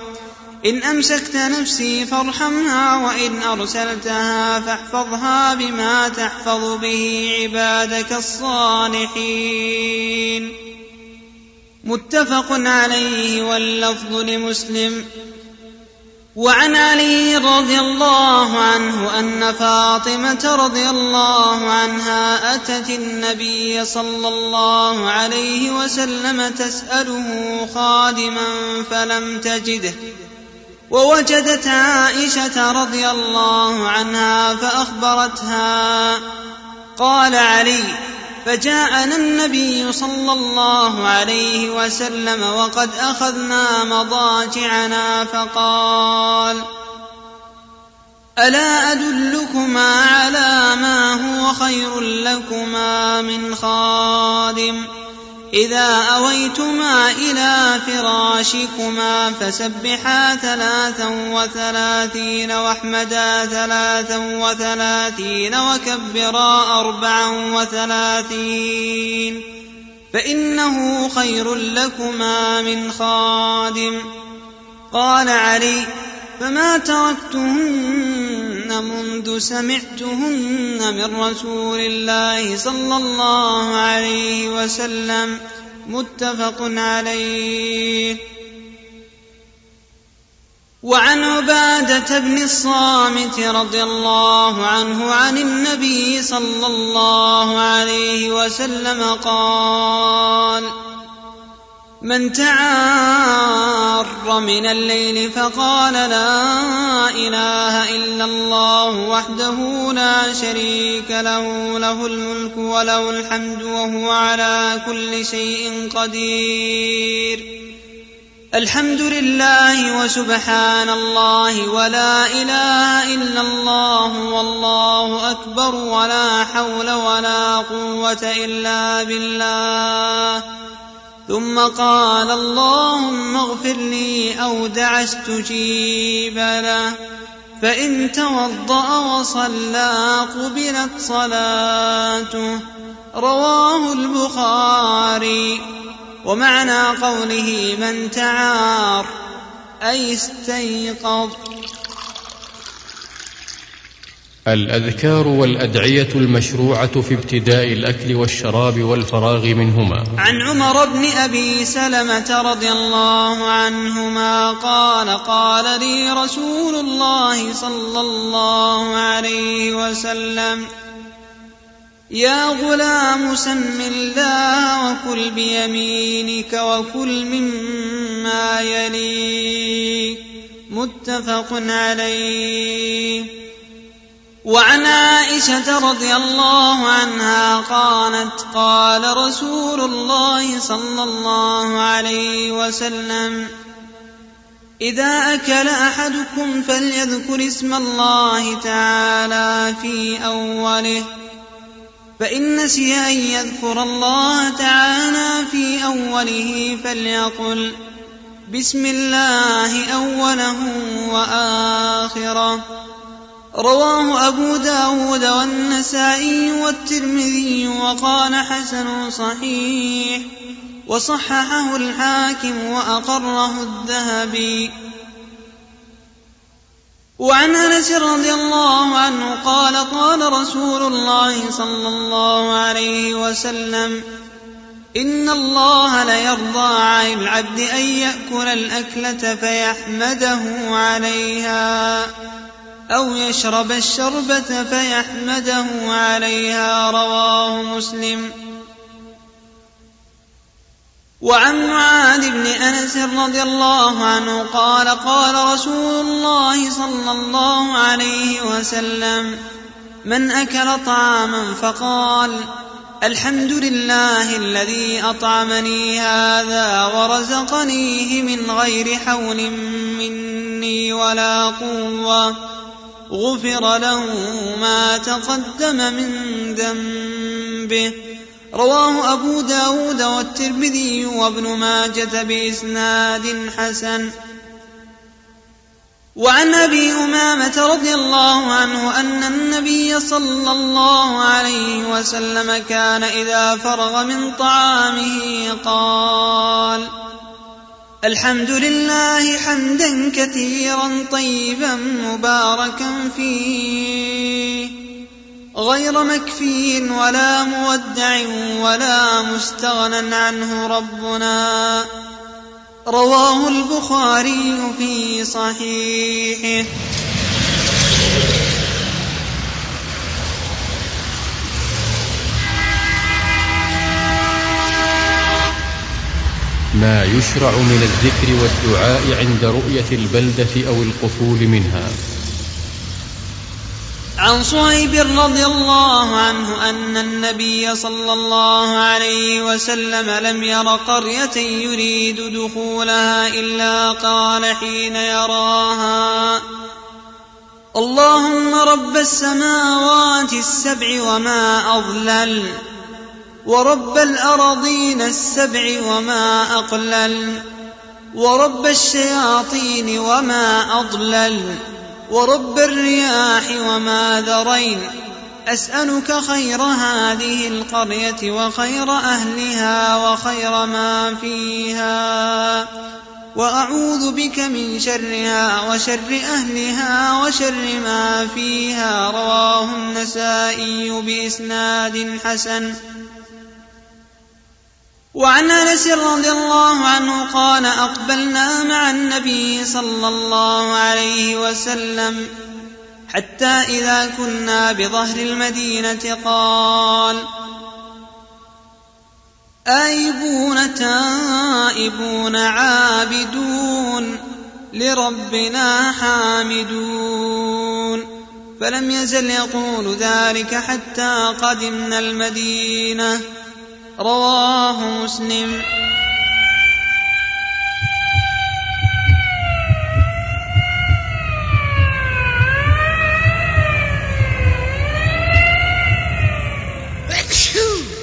إن أمسكت نفسي فارحمها وإن أرسلتها فاحفظها بما تحفظ به عبادك الصالحين. متفق عليه واللفظ لمسلم. وعن علي رضي الله عنه أن فاطمة رضي الله عنها أتت النبي صلى الله عليه وسلم تسأله خادما فلم تجده. ووجدت عائشة رضي الله عنها فأخبرتها. قال علي فجاءنا النبي صلى الله عليه وسلم وقد أخذنا مضاجعنا فقال ألا أدلكما على ما هو خير لكما من خادم؟ إذا أويتما إلى فراشكما فسبحا ثلاثا وثلاثين واحمدا ثلاثا وثلاثين وكبرا أربعا وثلاثين فإنه خير لكما من خادم. قال علي فما تركتهن منذ سمعتهن من رسول الله صلى الله عليه وسلم متفق عليه. وعن عباده بن الصامت رضي الله عنه عن النبي صلى الله عليه وسلم قال من تعار من الليل فقال لا إله إلا الله وحده لا شريك له له الملك وله الحمد وهو على كل شيء قدير. الحمد لله وسبحان الله ولا إله إلا الله والله أكبر ولا حول ولا قوة إلا بالله. ثم قال اللهم اغفر لي أو دعا استجيب له فإن توضأ وصلى قبلت صلاته. رواه البخاري. ومعنى قوله من تعار أي استيقظ. الأذكار والأدعية المشروعة في ابتداء الأكل والشراب والفراغ منهما. عن عمر بن أبي سلمة رضي الله عنهما قال قال لي رسول الله صلى الله عليه وسلم يا غلام سم الله وكل بيمينك وكل مما يليك متفق عليه. وعن عائشة رضي الله عنها قالت قال رسول الله صلى الله عليه وسلم إذا أكل أحدكم فليذكر اسم الله تعالى في أوله فإن نسي أن يذكر الله تعالى في أوله فليقل بسم الله أوله وآخره. رواه أبو داود والنسائي والترمذي وقال حسن صحيح وصححه الحاكم وأقره الذهبي. وعن أنس رضي الله عنه قال قال رسول الله صلى الله عليه وسلم إن الله ليرضى عن العبد أن يأكل الأكلة فيحمده عليها. أو يشرب الشربة فيحمده عليها رواه مسلم. وعن معاذ بن أنس رضي الله عنه قال قال رسول الله صلى الله عليه وسلم من أكل طعاما فقال الحمد لله الذي أطعمني هذا ورزقنيه من غير حول مني ولا قوة. غفر له ما تقدم من ذنبه. رواه أبو داود والترمذي وابن ماجة بإسناد حسن. وعن أبي أمامة رضي الله عنه أن النبي صلى الله عليه وسلم كان إذا فرغ من طعامه قال الحمد لله حمدا كثيرا طيبا مباركا فيه. غير مكفي ولا مودع ولا مستغنى عنه ربنا. رواه البخاري في صحيحه. ما يشرع من الذكر والدعاء عند رؤية البلدة أو القفول منها. عن صهيب رضي الله عنه أن النبي صلى الله عليه وسلم لم ير قرية يريد دخولها إلا قال حين يراها اللهم رب السماوات السبع وما أضلل ورب الأرضين السبع وما أقلل ورب الشياطين وما أضلل ورب الرياح وما ذرين. أسألك خير هذه القرية وخير أهلها وخير ما فيها وأعوذ بك من شرها وشر أهلها وشر ما فيها. رواه النسائي بإسناد حسن. وعن انس رضي الله عنه قال اقبلنا مع النبي صلى الله عليه وسلم حتى اذا كنا بظهر المدينة قال آيبون تائبون عابدون لربنا حامدون فلم يزل يقول ذلك حتى قدمنا المدينة رواه مسلم.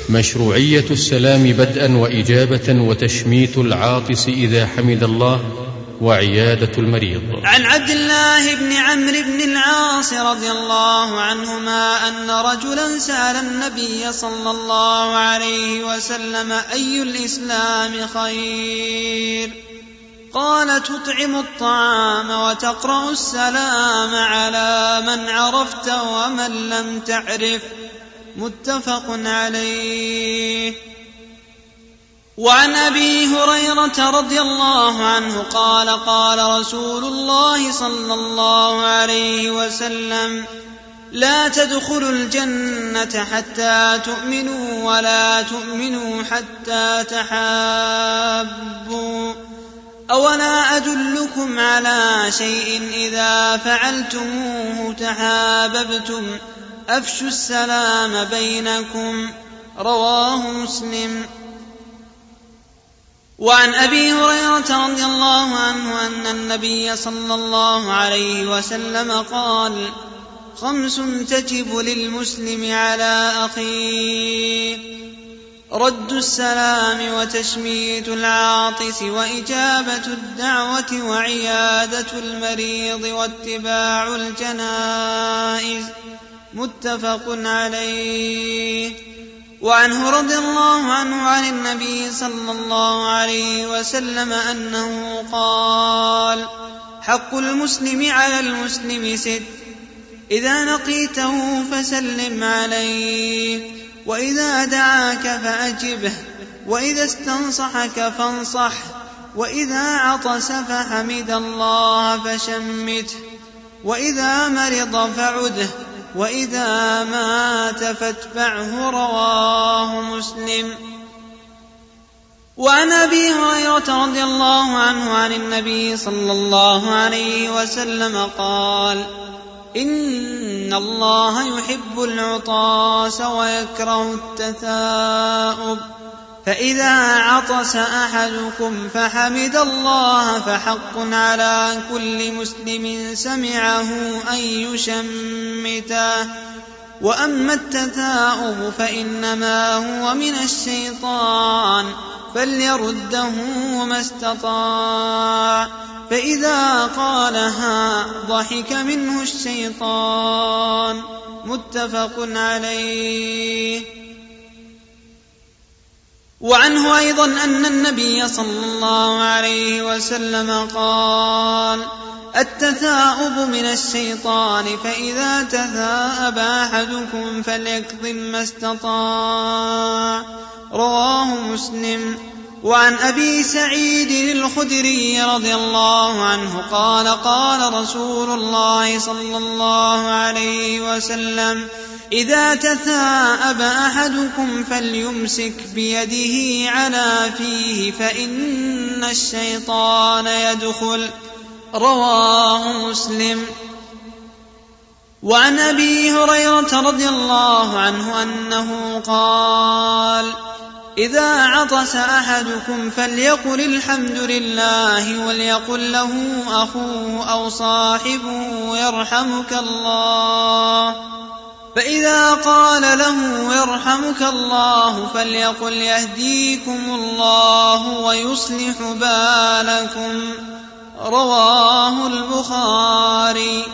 مشروعية السلام بدءا وإجابة وتشميت العاطس إذا حمد الله وعيادة المريض. عن عبد الله بن عمرو بن العاص رضي الله عنهما أن رجلا سأل النبي صلى الله عليه وسلم أي الإسلام خير؟ قال تطعم الطعام وتقرأ السلام على من عرفت ومن لم تعرف. متفق عليه. وعن أبي هريرة رضي الله عنه قال قال رسول الله صلى الله عليه وسلم لا تدخلوا الجنة حتى تؤمنوا ولا تؤمنوا حتى تحابوا. أولا أدلكم على شيء إذا فعلتموه تحاببتم؟ أفشوا السلام بينكم. رواه مسلم. وعن أبي هريرة رضي الله عنه أن النبي صلى الله عليه وسلم قال خمس تجب للمسلم على اخيه رد السلام وتشميت العاطس وإجابة الدعوة وعيادة المريض واتباع الجنائز متفق عليه. وعنه رضي الله عنه عن النبي صلى الله عليه وسلم أنه قال حق المسلم على المسلم ست إذا لقيته فسلم عليه وإذا دعاك فأجبه وإذا استنصحك فانصح وإذا عطس فحمد الله فشمته وإذا مرض فعده وإذا مات فاتبعه رواه مسلم. وعن أبي هريرة رضي الله عنه عن النبي صلى الله عليه وسلم قال إن الله يحب العطاس ويكره التثاؤب. فإذا عطس أحدكم فحمد الله فحق على كل مسلم سمعه أن يشمته. وأما التثاؤب فإنما هو من الشيطان فليرده ما استطاع. فإذا قالها ضحك منه الشيطان. متفق عليه. وعنه أيضا أن النبي صلى الله عليه وسلم قال التثاؤب من الشيطان فإذا تثاءب أحدكم فليكظم ما استطاع. رواه مسلم. وعن أبي سعيد الخدري رضي الله عنه قال قال رسول الله صلى الله عليه وسلم إذا تثاءب أحدكم فليمسك بيده على فيه فإن الشيطان يدخل. رواه مسلم. وعن أبي هريرة رضي الله عنه أنه قال إذا عطس أحدكم فليقل الحمد لله وليقل له أخوه أو صاحبه يرحمك الله. فإذا قال له يرحمك الله فليقل يهديكم الله ويصلح بالكم. رواه البخاري.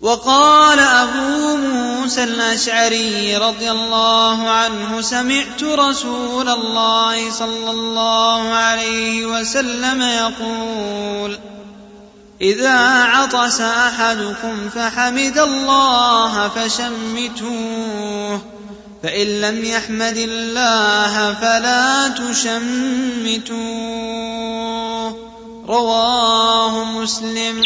وقال أبو موسى الأشعري رضي الله عنه سمعت رسول الله صلى الله عليه وسلم يقول إذا عطس أحدكم فحمد الله فشمتوه. فإن لم يحمد الله فلا تشمتوه. رواه مسلم.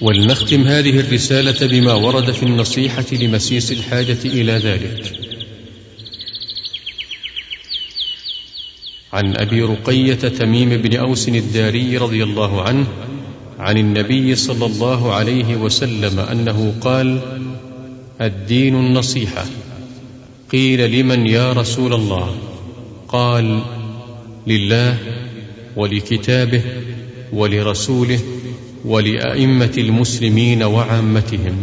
ولنختم هذه الرسالة بما ورد في النصيحة لمسيس الحاجة إلى ذلك. عن أبي رقية تميم بن أوس الداري رضي الله عنه عن النبي صلى الله عليه وسلم أنه قال الدين النصيحة. قيل لمن يا رسول الله؟ قال لله ولكتابه ولرسوله ولأئمة المسلمين وعامتهم.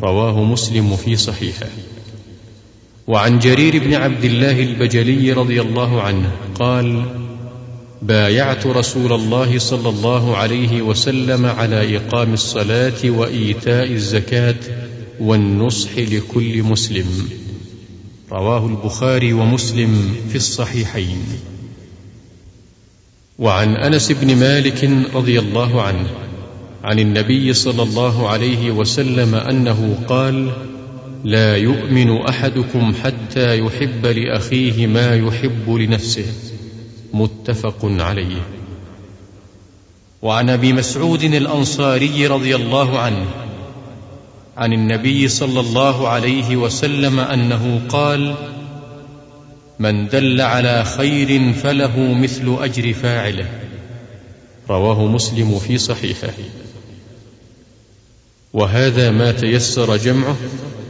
رواه مسلم في صحيحه. وعن جرير بن عبد الله البجلي رضي الله عنه قال بايعت رسول الله صلى الله عليه وسلم على إقام الصلاة وإيتاء الزكاة والنصح لكل مسلم. رواه البخاري ومسلم في الصحيحين. وعن أنس بن مالك رضي الله عنه عن النبي صلى الله عليه وسلم أنه قال لا يؤمن أحدكم حتى يحب لأخيه ما يحب لنفسه. متفق عليه. وعن أبي مسعود الأنصاري رضي الله عنه عن النبي صلى الله عليه وسلم أنه قال من دل على خير فله مثل أجر فاعله. رواه مسلم في صحيحه. وهذا ما تيسر جمعه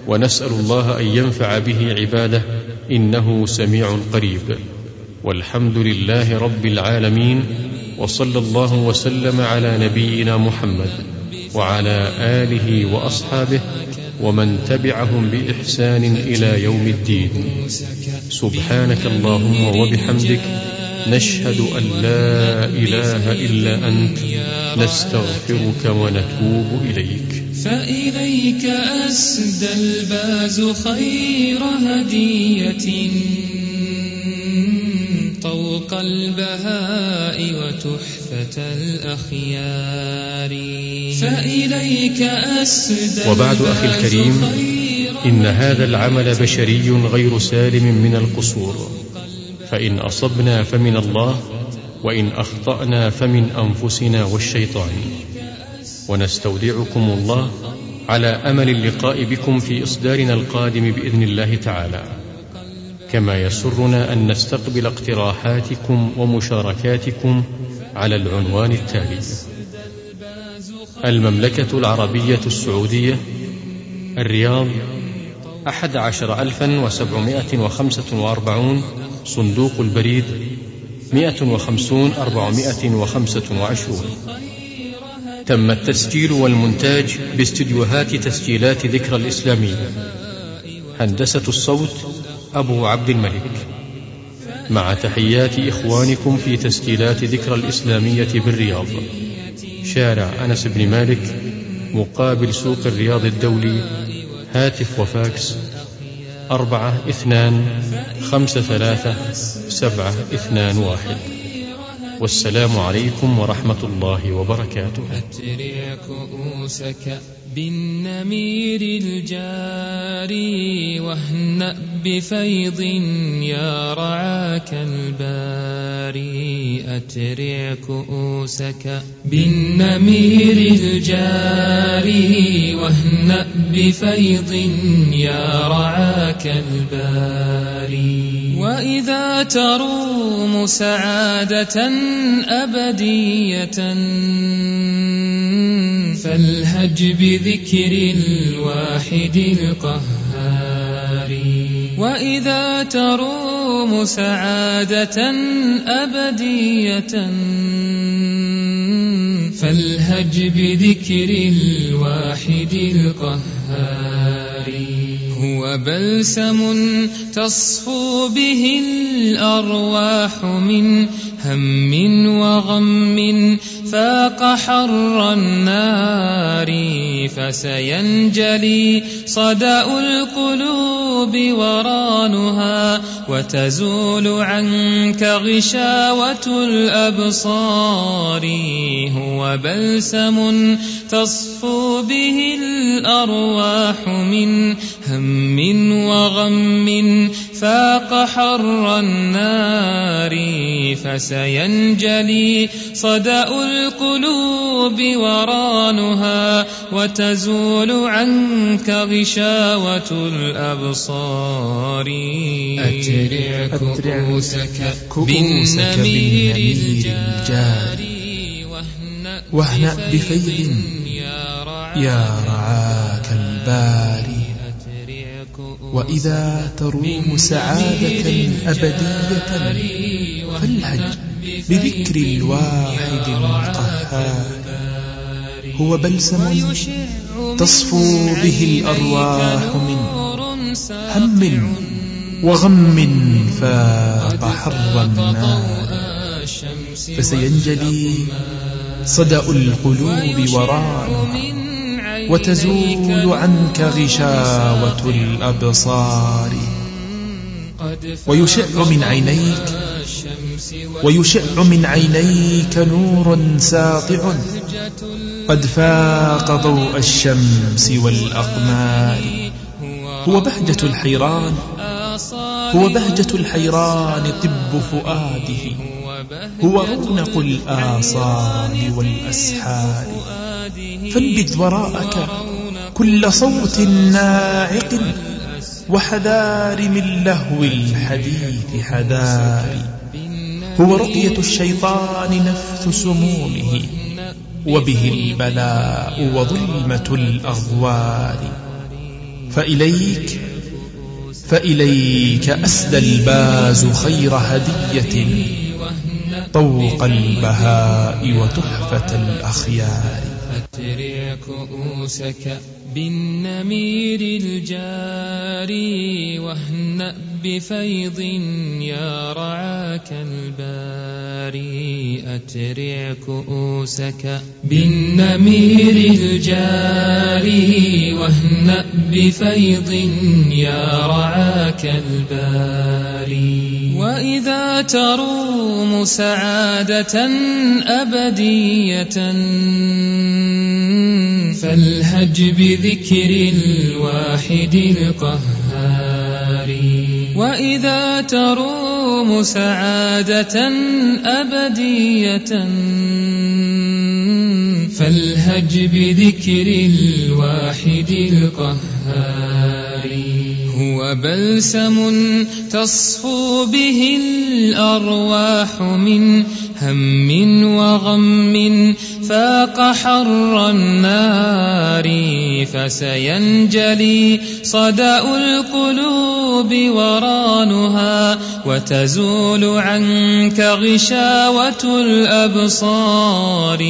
ونسأل الله أن ينفع به عباده إنه سميع قريب. والحمد لله رب العالمين وصلى الله وسلم على نبينا محمد وعلى آله وأصحابه ومن تبعهم بإحسان إلى يوم الدين. سبحانك اللهم وبحمدك نشهد أن لا إله إلا أنت نستغفرك ونتوب إليك. فإليك أسدى الباز خير هدية طوق البهاء وتحفة الأخيار. فإليك أسدى وبعد أخي الكريم إن هذا العمل بشري غير سالم من القصور. فإن أصبنا فمن الله وإن أخطأنا فمن أنفسنا والشيطان. ونستودعكم الله على أمل اللقاء بكم في إصدارنا القادم بإذن الله تعالى. كما يسرنا أن نستقبل اقتراحاتكم ومشاركاتكم على العنوان التالي. المملكة العربية السعودية الرياض أحد عشر ألفا وسبعمائة وخمسة وأربعون صندوق البريد مئة وخمسون أربعمائة وخمسة وعشرون. تم التسجيل والمونتاج باستديوهات تسجيلات ذكرى الإسلامية هندسة الصوت أبو عبد الملك. مع تحيات إخوانكم في تسجيلات ذكرى الإسلامية بالرياض. شارع أنس بن مالك مقابل سوق الرياض الدولي هاتف وفاكس. أربعة اثنان خمسة ثلاثة سبعة اثنان واحد. والسلام عليكم ورحمة الله وبركاته. أترع كؤوسك بالنمير الجاري واهنأ بفيض يا رعاك الباري أترع كؤوسك بالنمير الجاري واهنأ بفيض يا رعاك الباري. وإذا تروم سعادة أبدية فالهج بذكر الواحد القهار. وإذا تروم سعادة أبدية فالهج بذكر الواحد القهار هو بلسم تصفو به الأرواح من هم وغم فاق حر النار فسينجلي صدأ القلوب ورانها وتزول عنك غشاوة الأبصار هو بلسم تصفو به الأرواح من هم وغم فاق حر النار فسينجلي صدأ القلوب ورانها وتزول عنك غشاوة الأبصار. أترع كؤوسك بالنمير الجاري واهنأ بفيض يا رعاك الباري. وإذا تروم سعادة أبدية فالهج بذكر الواحد القهار. هو بلسم تصفو به الأرواح من هم وغم فاق حر النار فسينجلي صدأ القلوب ورانها وتزول عنك غشاوة الأبصار. ويشع من عينيك ويشع من عينيك نور ساطع. قد فاق ضوء الشمس والأقمار. هو بهجة الحيران هو بهجة الحيران طب فؤاده. هو رونق الآصال والأسحار. فانبذ وراءك كل صوت ناعق وحذار من لهو الحديث حذار. هو رقية الشيطان نفث سمومه وبه البلاء وظلمة الأغوار. فإليك فإليك أسدى الباز خير هدية. طوق البهاء وتحفة الأخيار. أترع كؤوسك بالنمير الجاري واهنأ بفيض يا رعاك الباري أترع كؤوسك بالنمير الجاري واهنأ بفيض يا رعاك الباري وإذا تروم سعادة أبدية فالهج بذكر الواحد القهار. وإذا تروم سعادة أبدية فالهج بذكر الواحد القهار. هو بلسم تصفو به الأرواح من هم وغم فاق حر النار فسينجلي صدأ القلوب ورانها وتزول عنك غشاوة الأبصار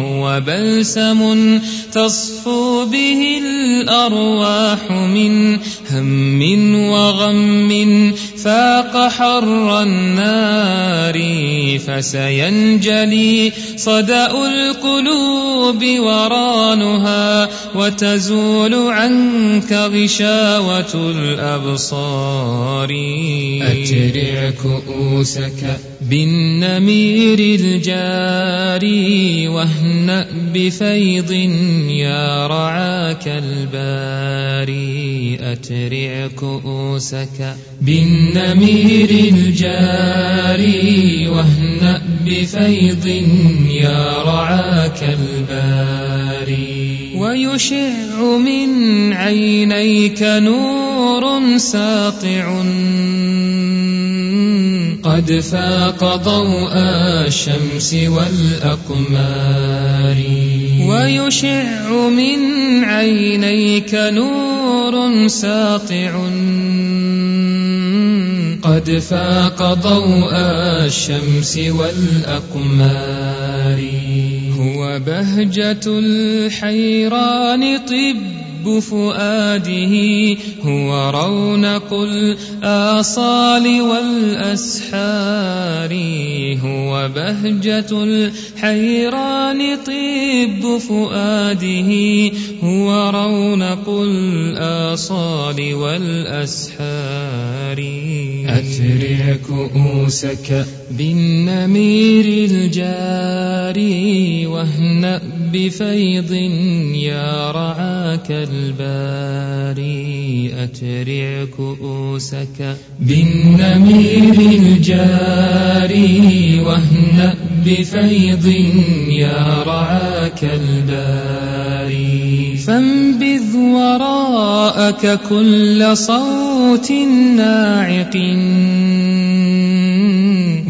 هو بلسم تصفو به الأرواح من هم وغم فاق حر النار فسينجلي صدأ القلوب ورانها وتزول عنك غشاوة الأبصار. أترع كؤوسك بالنمير الجاري واهنأ بفيض يا رعاك الباري أترع كؤوسك بالنمير الجاري واهنأ بفيض يا رعاك الباري ويشع من عينيك نور ساطع قد فاق ضوء الشمس والأقمار. ويشع من عينيك نور ساطع. قد فاق ضوء الشمس والأقمار. هو بهجة الحيران طب. فؤاده هو رونق الآصال والأسحار هو بهجة الحيران طب فؤاده هو رونق الآصال والأسحار. أترع كؤوسك بالنمير الجاري واهنأ بفيض يا رعاك الباري أترع كؤوسك بالنمير الجاري واهنأ بفيض يا رعاك الباري. فانبذ وراءك كل صوت ناعق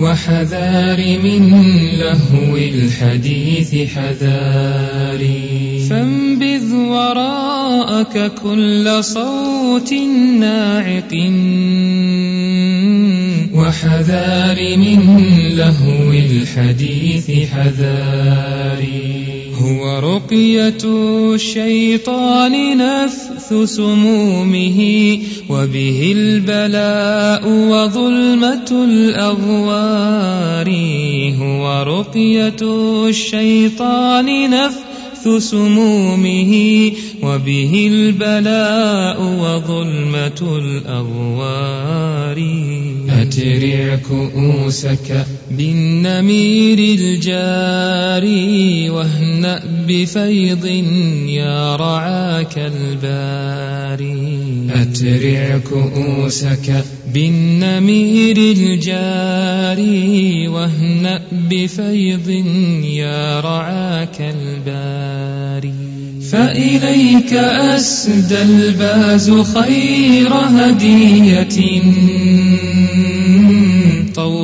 وحذار من لهو الحديث حذاري. فانبذ وراءك كل صوت ناعق. وحذار من لهو الحديث حذاري. هو رقية الشيطان نفث سمومه وبه البلاء وظلمة الأغوار. هو رقية الشيطان نفث سمومه وبه البلاء وظلمة الأغوار. أترع كؤوسك بالنمير الجاري واهنأ بفيض يا رعاك الباري أترع كؤوسك بالنمير الجاري واهنأ بفيض يا رعاك الباري. فإليك أسدى الباز خير هدية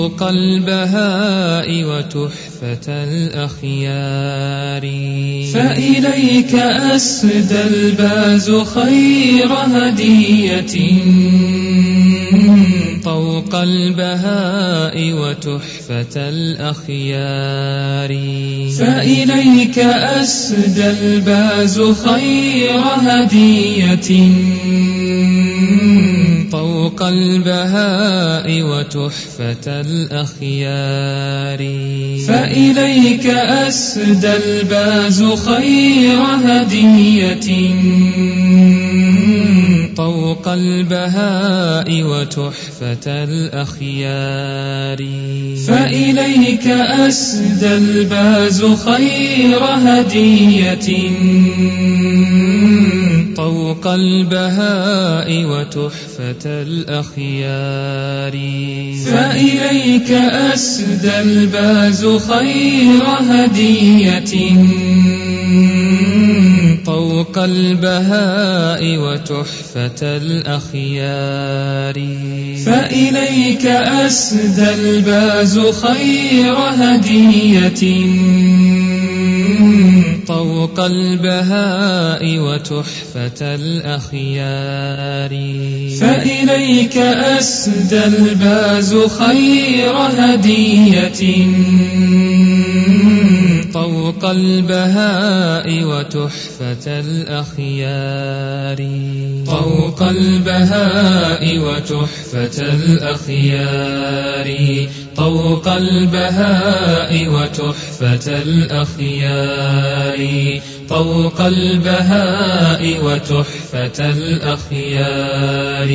طوق البهاء وتحفة الأخيار. فإليك أسدى الباز خير هدية. طوق البهاء وتحفة الأخيار. فإليك أسدى الباز خير هدية. طوق البهاء وتحفة الأخيار. فإليك أسدى الباز خير هدية. طوق البهاء وتحفة الأخيار. فإليك أسدى الباز خير هدية. طوق البهاء وتحفة الأخيار. فإليك أسدى الباز خير هدية. طوق البهاء وتحفة الأخيار. فإليك أسدى الباز خير هدية. طوق البهاء وتحفة الأخيار. فإليك أسدى الباز خير هدية. طوق البهاء وتحفة الأخيار. طوق البهاء وتحفة الأخيار. طوق البهاء وتحفة الأخيار. طوق البهاء وتحفة الأخيار.